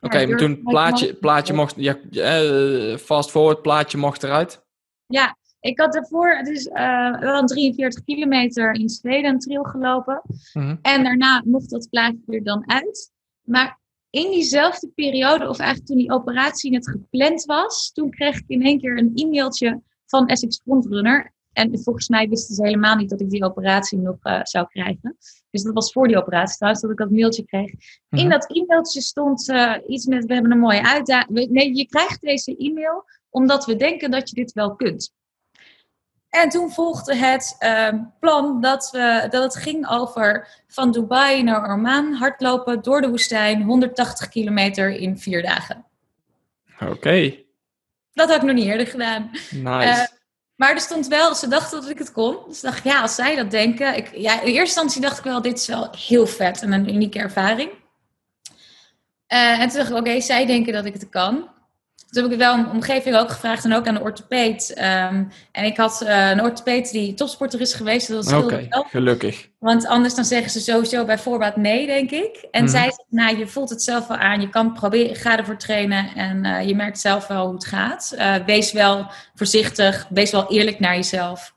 Oké, maar toen plaatje, plaatje mocht, ja, eh, fast forward, plaatje mocht eruit. Ja, ik had daarvoor dus eh, wel een 43 kilometer in Zweden een trail gelopen. Mhm. En daarna mocht dat plaatje er dan uit. Maar in diezelfde periode, of eigenlijk toen die operatie net gepland was, toen kreeg ik in één keer een e-mailtje van Essex Frontrunner. En volgens mij wisten ze helemaal niet dat ik die operatie nog eh, zou krijgen. Dus dat was voor die operatie trouwens, dat ik dat mailtje kreeg. Mhm. In dat e-mailtje stond eh, iets met, we hebben een mooie uitdaging. Nee, je krijgt deze e-mail omdat we denken dat je dit wel kunt. En toen volgde het ehm, plan dat, we, dat het ging over van Dubai naar Oman hardlopen door de woestijn, 180 kilometer in vier dagen. Oké, Dat had ik nog niet eerder gedaan. nice. Maar er stond wel, ze dachten dat ik het kon. Dus dacht ik, ja, als zij dat denken. Ik, ja, in eerste instantie dacht ik wel, dit is wel heel vet en een unieke ervaring. Eh, en toen dacht ik, oké, zij denken dat ik het kan. Toen heb ik wel een omgeving ook gevraagd en ook aan de orthopeed. Ehm, en ik had eh, een orthopeed die topsporter is geweest. Dat Oké, scheelde wel. gelukkig. Want anders dan zeggen ze sowieso bij voorbaat nee, denk ik. En Mhm. zij zegt, nou, je voelt het zelf wel aan. Je kan proberen, ga ervoor trainen. En eh, je merkt zelf wel hoe het gaat. Eh, wees wel voorzichtig. Wees wel eerlijk naar jezelf.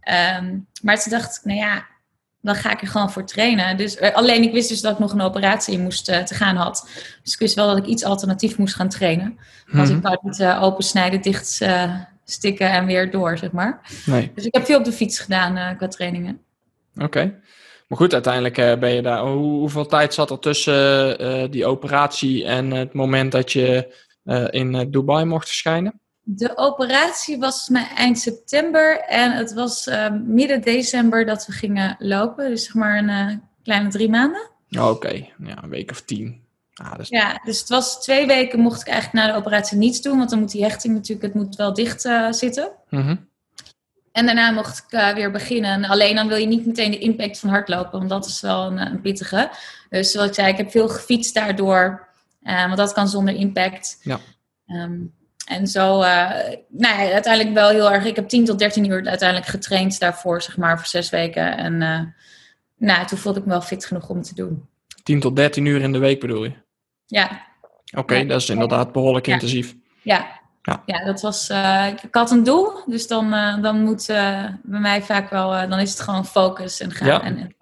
Ehm, maar toen dacht ik, nou ja, dan ga ik er gewoon voor trainen. Dus, eh, alleen ik wist dus dat ik nog een operatie moest eh, te gaan had. Dus ik wist wel dat ik iets alternatief moest gaan trainen. Want Mhm. ik wou niet eh, opensnijden, dicht stikken en weer door, zeg maar. Nee, Dus ik heb veel op de fiets gedaan qua trainingen. oké. Maar goed, uiteindelijk ben je daar. Hoe, hoeveel tijd zat er tussen die operatie en het moment dat je in Dubai mocht verschijnen? De operatie was mij eind september en het was eh, midden december dat we gingen lopen. Dus zeg maar een eh, kleine drie maanden. Oh, Oké, ja, een week of tien. Ah, is... Ja, dus het was twee weken mocht ik eigenlijk na de operatie niets doen. Want dan moet die hechting natuurlijk, het moet wel dicht eh, zitten. Mhm. En daarna mocht ik eh, weer beginnen. Alleen dan wil je niet meteen de impact van hardlopen, want dat is wel een, een pittige. Dus zoals ik zei, ik heb veel gefietst daardoor. want dat kan zonder impact. Ja. Ehm, en zo, eh, nou ja, uiteindelijk wel heel erg. Ik heb 10 tot 13 uur uiteindelijk getraind daarvoor, zeg maar, voor zes weken. En eh, nou, toen voelde ik me wel fit genoeg om het te doen. 10 tot 13 uur in de week bedoel je? Ja, Oké, Ja. dat is inderdaad behoorlijk Ja. intensief. ja. Ja. Ja, dat was. eh, ik, had een doel, dus dan, dan moet bij mij vaak wel. dan is het gewoon focus en gaan. En-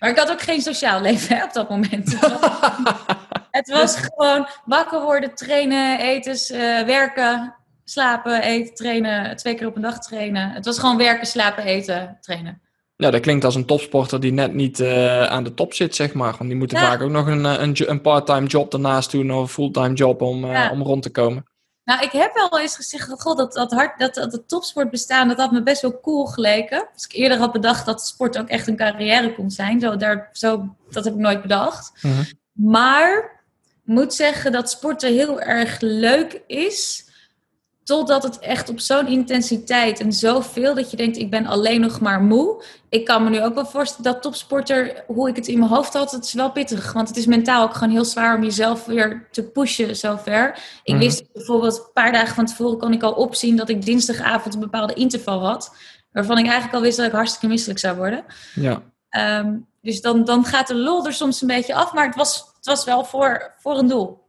maar ik had ook geen sociaal leven hè, op dat moment. het was gewoon wakker worden, trainen, eten, eh, werken, slapen, eten, trainen. Twee keer op een dag trainen. Het was gewoon werken, slapen, eten, trainen. Ja, dat klinkt als een topsporter die net niet eh, aan de top zit, zeg maar. Want die moeten Ja. vaak ook nog een, eh, een, een part-time job daarnaast doen of een fulltime job om, Ja. om rond te komen. Nou, ik heb wel eens gezegd, god, dat, dat, hard, dat, dat het topsport bestaan, dat had me best wel cool geleken. Als ik eerder had bedacht dat sport ook echt een carrière kon zijn. Zo, daar, zo, dat heb ik nooit bedacht. Mhm. Maar moet zeggen dat sporten heel erg leuk is. Totdat het echt op zo'n intensiteit en zoveel dat je denkt, ik ben alleen nog maar moe. Ik kan me nu ook wel voorstellen dat topsporter, hoe ik het in mijn hoofd had, het is wel pittig. Want het is mentaal ook gewoon heel zwaar om jezelf weer te pushen zover. Ik Mhm. wist bijvoorbeeld een paar dagen van tevoren kon ik al opzien dat ik dinsdagavond een bepaalde interval had. Waarvan ik eigenlijk al wist dat ik hartstikke misselijk zou worden. Ja. Ehm, dus dan, dan gaat de lol er soms een beetje af. Maar het was, was wel voor, voor een doel.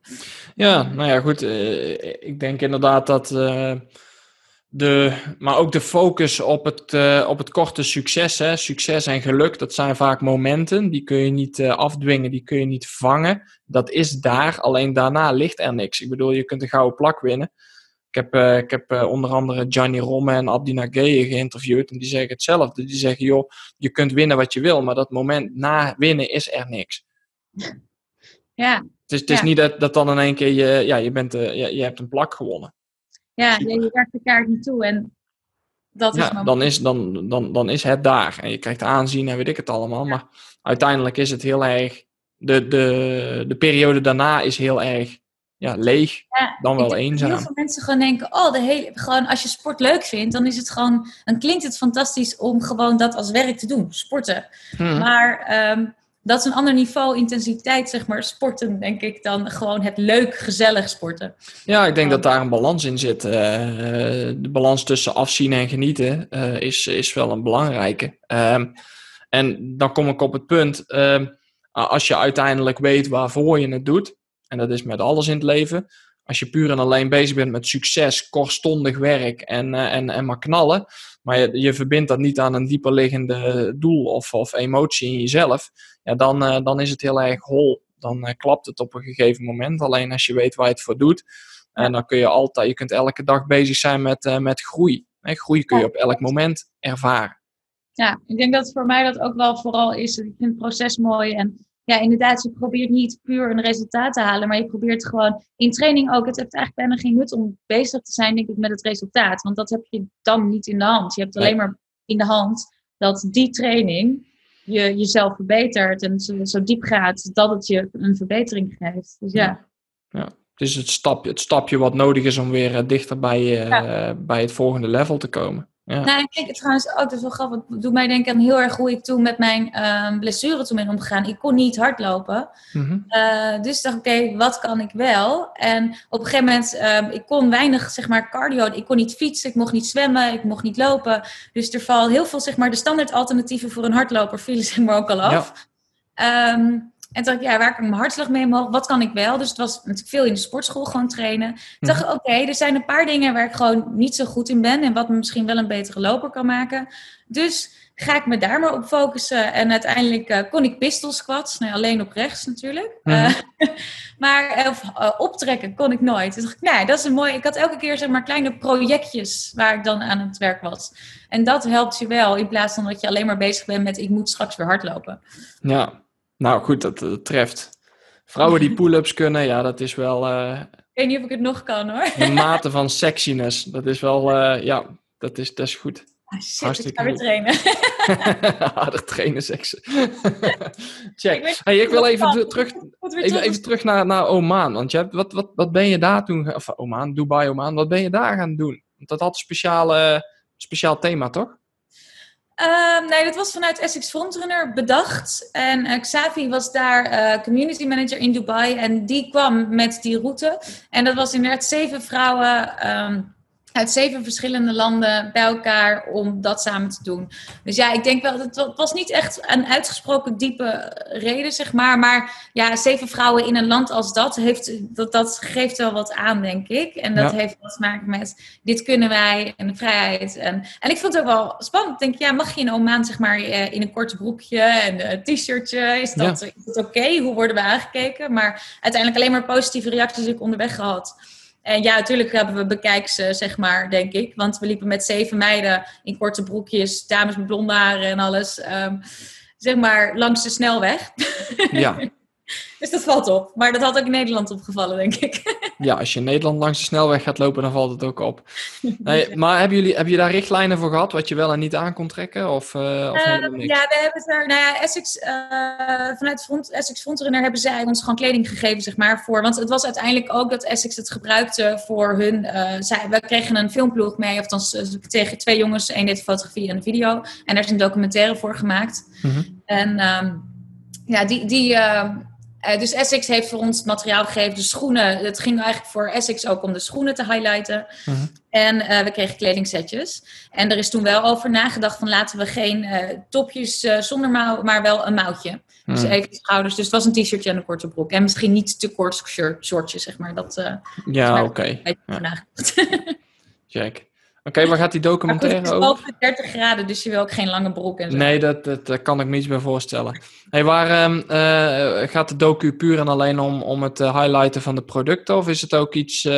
ja, nou ja, goed. eh, ik denk inderdaad dat eh, de, maar ook de focus op het, eh, op het korte succes, hè, succes en geluk, dat zijn vaak momenten. Die kun je niet afdwingen, die kun je niet vangen. Dat is daar, alleen daarna ligt er niks. Ik bedoel, je kunt een gouden plak winnen. Ik heb, ik heb onder andere Gianni Romme en Abdi Nageye geïnterviewd. En die zeggen hetzelfde. Die zeggen, joh, je kunt winnen wat je wil, maar dat moment na winnen is er niks. Ja, Het is, het is Ja. niet dat, dat dan in één keer je, ja, je, bent, eh, je, je hebt een plak gewonnen. ja Super. je, werkt de kaart niet toe. En dat is Ja, dan is, dan, dan, dan is het daar. En je krijgt aanzien en weet ik het allemaal. Ja. Maar uiteindelijk is het heel erg. De, de, de periode daarna is heel erg ja, leeg, dan wel eenzaam. Heel veel mensen gewoon denken, oh, de hele, gewoon als je sport leuk vindt, dan is het gewoon, dan klinkt het fantastisch om gewoon dat als werk te doen, sporten. Hmm. Maar ehm, dat is een ander niveau intensiteit, zeg maar, sporten, denk ik, dan gewoon het leuk, gezellig sporten. Ja, ik denk dat daar een balans in zit. Uh, de balans tussen afzien en genieten uh, is, is wel een belangrijke. Uh, en dan kom ik op het punt, ehm, als je uiteindelijk weet waarvoor je het doet, en dat is met alles in het leven, als je puur en alleen bezig bent met succes, kortstondig werk en, uh, en, en maar knallen, maar je, je verbindt dat niet aan een dieperliggende doel of, of emotie in jezelf, ja, dan, uh, dan is het heel erg hol. Dan uh, klapt het op een gegeven moment. Alleen als je weet waar je het voor doet, en dan kun je altijd, je kunt elke dag bezig zijn met, met groei. Hè, groei kun je op elk moment ervaren. Ja, ik denk dat voor mij dat ook wel vooral is. Ik vind het proces mooi en ja, inderdaad, je probeert niet puur een resultaat te halen, maar je probeert gewoon in training ook. Het heeft eigenlijk bijna geen nut om bezig te zijn, denk ik, met het resultaat. Want dat heb je dan niet in de hand. Je hebt alleen maar in de hand dat die training je jezelf verbetert en zo, zo diep gaat dat het je een verbetering geeft. Dus ja. ja. Het is het stapje, het stapje wat nodig is om weer eh, dichter bij, uh, bij het volgende level te komen. Ja. Nou, ik denk trouwens ook, dat is wel grappig. Het doet mij denken aan heel erg hoe ik toen met mijn uh, blessure toen ben omgegaan. Ik kon niet hardlopen. Mm uh, dus dacht ik, oké, wat kan ik wel? En op een gegeven moment, uh, ik kon weinig, zeg maar, cardio. Ik kon niet fietsen, ik mocht niet zwemmen, ik mocht niet lopen. Dus er valt heel veel, zeg maar, de standaard alternatieven voor een hardloper vielen zeg maar ook al af. Ja. Um, en toen dacht ik, ja, waar kan ik mijn hartslag mee omhoog? Wat kan ik wel? Dus het was natuurlijk veel in de sportschool gewoon trainen. Toen dacht ik, mhm. oké, er zijn een paar dingen waar ik gewoon niet zo goed in ben. En wat me misschien wel een betere loper kan maken. Dus ga ik me daar maar op focussen. En uiteindelijk uh, kon ik pistol squats. Nee, alleen op rechts natuurlijk. Mm maar of, uh, optrekken kon ik nooit. Dus dacht ik, nee, dat is een mooi... Ik had elke keer zeg maar kleine projectjes waar ik dan aan het werk was. En dat helpt je wel. In plaats van dat je alleen maar bezig bent met ik moet straks weer hardlopen. Ja, nou goed, dat, treft. Vrouwen die pull-ups kunnen, ja, dat is wel. Uh, ik weet niet of ik het nog kan hoor. Een mate van sexiness. Dat is wel, uh, ja, dat is, dat is goed. Ah, shit, Hartstikke ik ga weer trainen. Harder trainen, seksen. Check. Ik, hey, ik wil even terug, even, even terug naar, naar Oman. Want je hebt, wat, wat, wat ben je daar toen, of Oman, Dubai, Oman, wat ben je daar gaan doen? Want dat had een speciale, speciaal thema, toch? Um, nee, dat was vanuit Essex Frontrunner bedacht. En uh, Xavi was daar uh, community manager in Dubai. En die kwam met die route. En dat was inderdaad zeven vrouwen um, uit zeven verschillende landen bij elkaar om dat samen te doen. Dus ja, ik denk wel, dat het was niet echt een uitgesproken diepe reden, zeg maar. Maar ja, zeven vrouwen in een land als dat, heeft, dat, dat geeft wel wat aan, denk ik. En dat heeft wat te maken met, dit kunnen wij en de vrijheid. En, en ik vond het ook wel spannend. Ik denk, ja, mag je in Oman, zeg maar, eh, in een kort broekje en een t-shirtje? Is dat, is dat oké? Hoe worden we aangekeken? Maar uiteindelijk alleen maar positieve reacties ik onderweg gehad. En ja, natuurlijk hebben we bekijks, zeg maar, denk ik. Want we liepen met zeven meiden in korte broekjes, dames met blonde haren en alles. Ehm, zeg maar, langs de snelweg. Ja. dus dat valt op. Maar dat had ook in Nederland opgevallen, denk ik. ja, als je in Nederland langs de snelweg gaat lopen, dan valt het ook op. Nee, maar hebben jullie, hebben je daar richtlijnen voor gehad, wat je wel en niet aan kon trekken? Of, uh, of uh, ja, we hebben het er, nou ja, Essex, uh, vanuit Front, Essex Frontrunner hebben zij ons gewoon kleding gegeven, zeg maar, voor. Want het was uiteindelijk ook dat Essex het gebruikte voor hun, zij, we kregen een filmploeg mee, of dan tegen twee jongens, één deed fotografie en een video. En daar is een documentaire voor gemaakt. Mm -hmm. En um, ja, die, die uh, dus Essex heeft voor ons materiaal gegeven, de schoenen. Het ging eigenlijk voor Essex ook om de schoenen te highlighten. Uh -huh. En uh, we kregen kledingsetjes. En er is toen wel over nagedacht van laten we geen uh, topjes zonder mouw, maar wel een mouwtje. -huh. Dus hmm. even schouders. Dus het was een t-shirtje en een korte broek. En misschien niet te kort shirt, shortje, zeg maar. Dat, ja, oké. Okay. Ja. Check. Oké, waar gaat die documentaire over? Het is boven 30 graden, dus je wil ook geen lange broek en zo. Nee, dat, dat, kan ik me iets meer voorstellen. Hey, waar um, uh, gaat de docu puur en alleen om, om het uh, highlighten van de producten? Of is het ook iets, uh,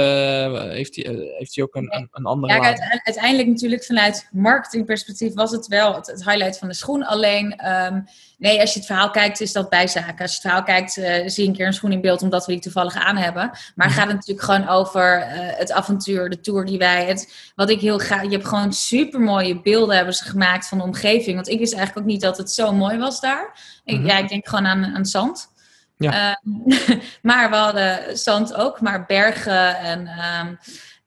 heeft hij heeft ook een, een, een andere... Ja, uiteindelijk natuurlijk vanuit marketingperspectief was het wel het, het highlight van de schoen. Alleen... Um, Nee, als je het verhaal kijkt, is dat bijzaken. Als je het verhaal kijkt, uh, zie je een keer een schoen in beeld omdat we die toevallig aan hebben. Maar mhm. gaat het natuurlijk gewoon over uh, het avontuur, de tour die wij. Het, wat ik heel graag. Je hebt gewoon super mooie beelden hebben ze gemaakt van de omgeving. Want ik wist eigenlijk ook niet dat het zo mooi was daar. Ik, mhm. Ja, ik denk gewoon aan, aan zand. Ja. Ehm, maar we hadden zand ook, maar bergen en... Um,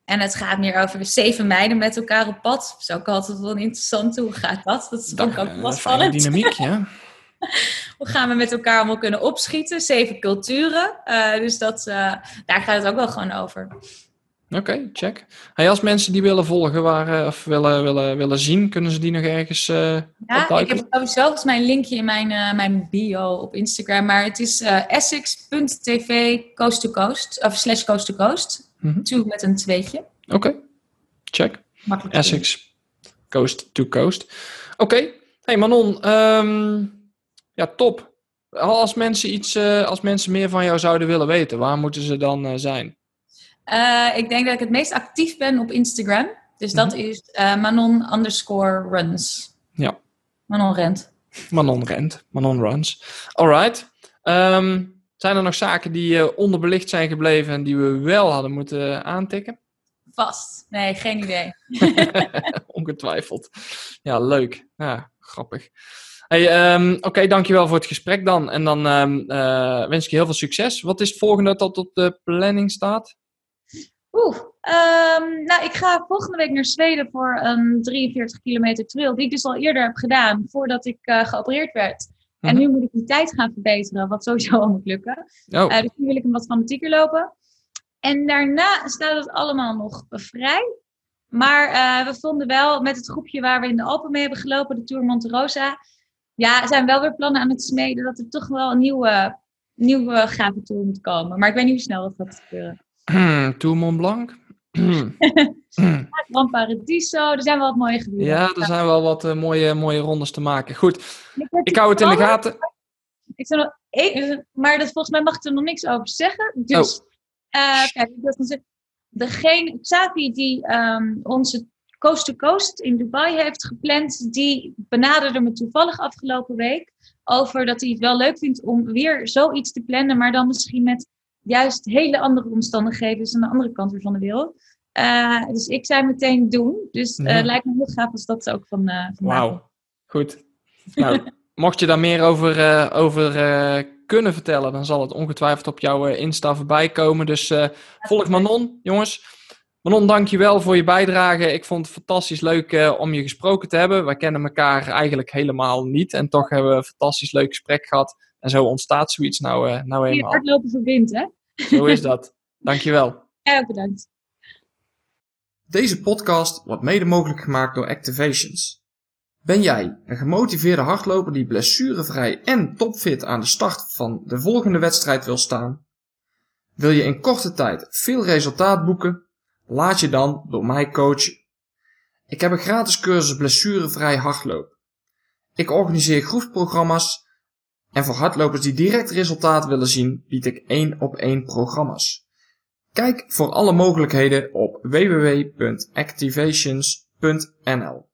en het gaat meer over zeven meiden met elkaar op pad. Dat is ook altijd wel interessant. Hoe gaat dat? Dat is ook, ook wel spannend. dynamiek, ja. Hoe gaan we met elkaar allemaal kunnen opschieten? Zeven culturen. Uh, dus dat, uh, daar gaat het ook wel gewoon over. Oké, okay, check. Hey, als mensen die willen volgen waar, uh, of willen, willen, willen zien, kunnen ze die nog ergens uh, Ja, ik heb sowieso mijn linkje in mijn, uh, mijn bio op Instagram. Maar het is essex.tv coast to coast, of slash coast to coast. Mm -hmm. Two met een tweetje. Oké, okay. check. Makkelijk Essex, coast to coast. Oké, okay. hey Manon, um, ja top. Als mensen, iets, als mensen meer van jou zouden willen weten, waar moeten ze dan zijn? Uh, ik denk dat ik het meest actief ben op Instagram. Dus dat mm -hmm. is Manon underscore runs. Ja. Manon rent. Manon rent. Manon runs. Alright. Um, zijn er nog zaken die onderbelicht zijn gebleven en die we wel hadden moeten aantikken? Vast. Nee, geen idee. Ongetwijfeld. Ja, leuk. Ja, grappig. Hey, um, Oké, okay, dankjewel voor het gesprek dan. En dan um, wens ik je heel veel succes. Wat is het volgende dat op de planning staat? Oeh, um, nou, ik ga volgende week naar Zweden voor een 43 kilometer trail, die ik dus al eerder heb gedaan, voordat ik uh, geopereerd werd. En nu moet ik die tijd gaan verbeteren, wat sowieso al moet lukken. Oh. Uh, dus nu wil ik hem wat fanatieker lopen. En daarna staat het allemaal nog vrij. Maar uh, we vonden wel met het groepje waar we in de Alpen mee hebben gelopen, de Tour Monte Rosa, ja, zijn wel weer plannen aan het smeden dat er toch wel een nieuwe, nieuwe gave tour moet komen. Maar ik weet niet hoe snel dat gaat gebeuren. Tour Mont Blanc. Grand Paradiso, er zijn wel wat mooie gebieden. Ja, er zijn wel wat uh, mooie, mooie rondes te maken. Goed, ik, hou het in de gaten. Ik zou nog maar dat, volgens mij mag ik er nog niks over zeggen. Dus, oh. uh, kijk, dat degene, Xavi die um, onze Coast to Coast in Dubai heeft gepland, die benaderde me toevallig afgelopen week over dat hij het wel leuk vindt om weer zoiets te plannen, maar dan misschien met juist hele andere omstandigheden, dus aan de andere kant weer van de wereld. Uh, dus ik zei meteen doen. Dus uh, lijkt me heel gaaf als dat ook van, uh, Wauw, goed. Nou, mocht je daar meer over, over kunnen vertellen, dan zal het ongetwijfeld op jouw Insta voorbij komen. Dus volg Manon, jongens. Manon, dankjewel voor je bijdrage. Ik vond het fantastisch leuk om je gesproken te hebben. Wij kennen elkaar eigenlijk helemaal niet. En toch hebben we een fantastisch leuk gesprek gehad. En zo ontstaat zoiets nou, uh, nou eenmaal. Je hardlopen verbindt, hè? Zo is dat. Dankjewel. Ja, bedankt. Deze podcast wordt mede mogelijk gemaakt door Activations. Ben jij een gemotiveerde hardloper die blessurevrij en topfit aan de start van de volgende wedstrijd wil staan? Wil je in korte tijd veel resultaat boeken? Laat je dan door mij coachen. Ik heb een gratis cursus blessurevrij hardlopen. Ik organiseer groepsprogramma's en voor hardlopers die direct resultaat willen zien, bied ik één op één programma's. Kijk voor alle mogelijkheden op www.activations.nl.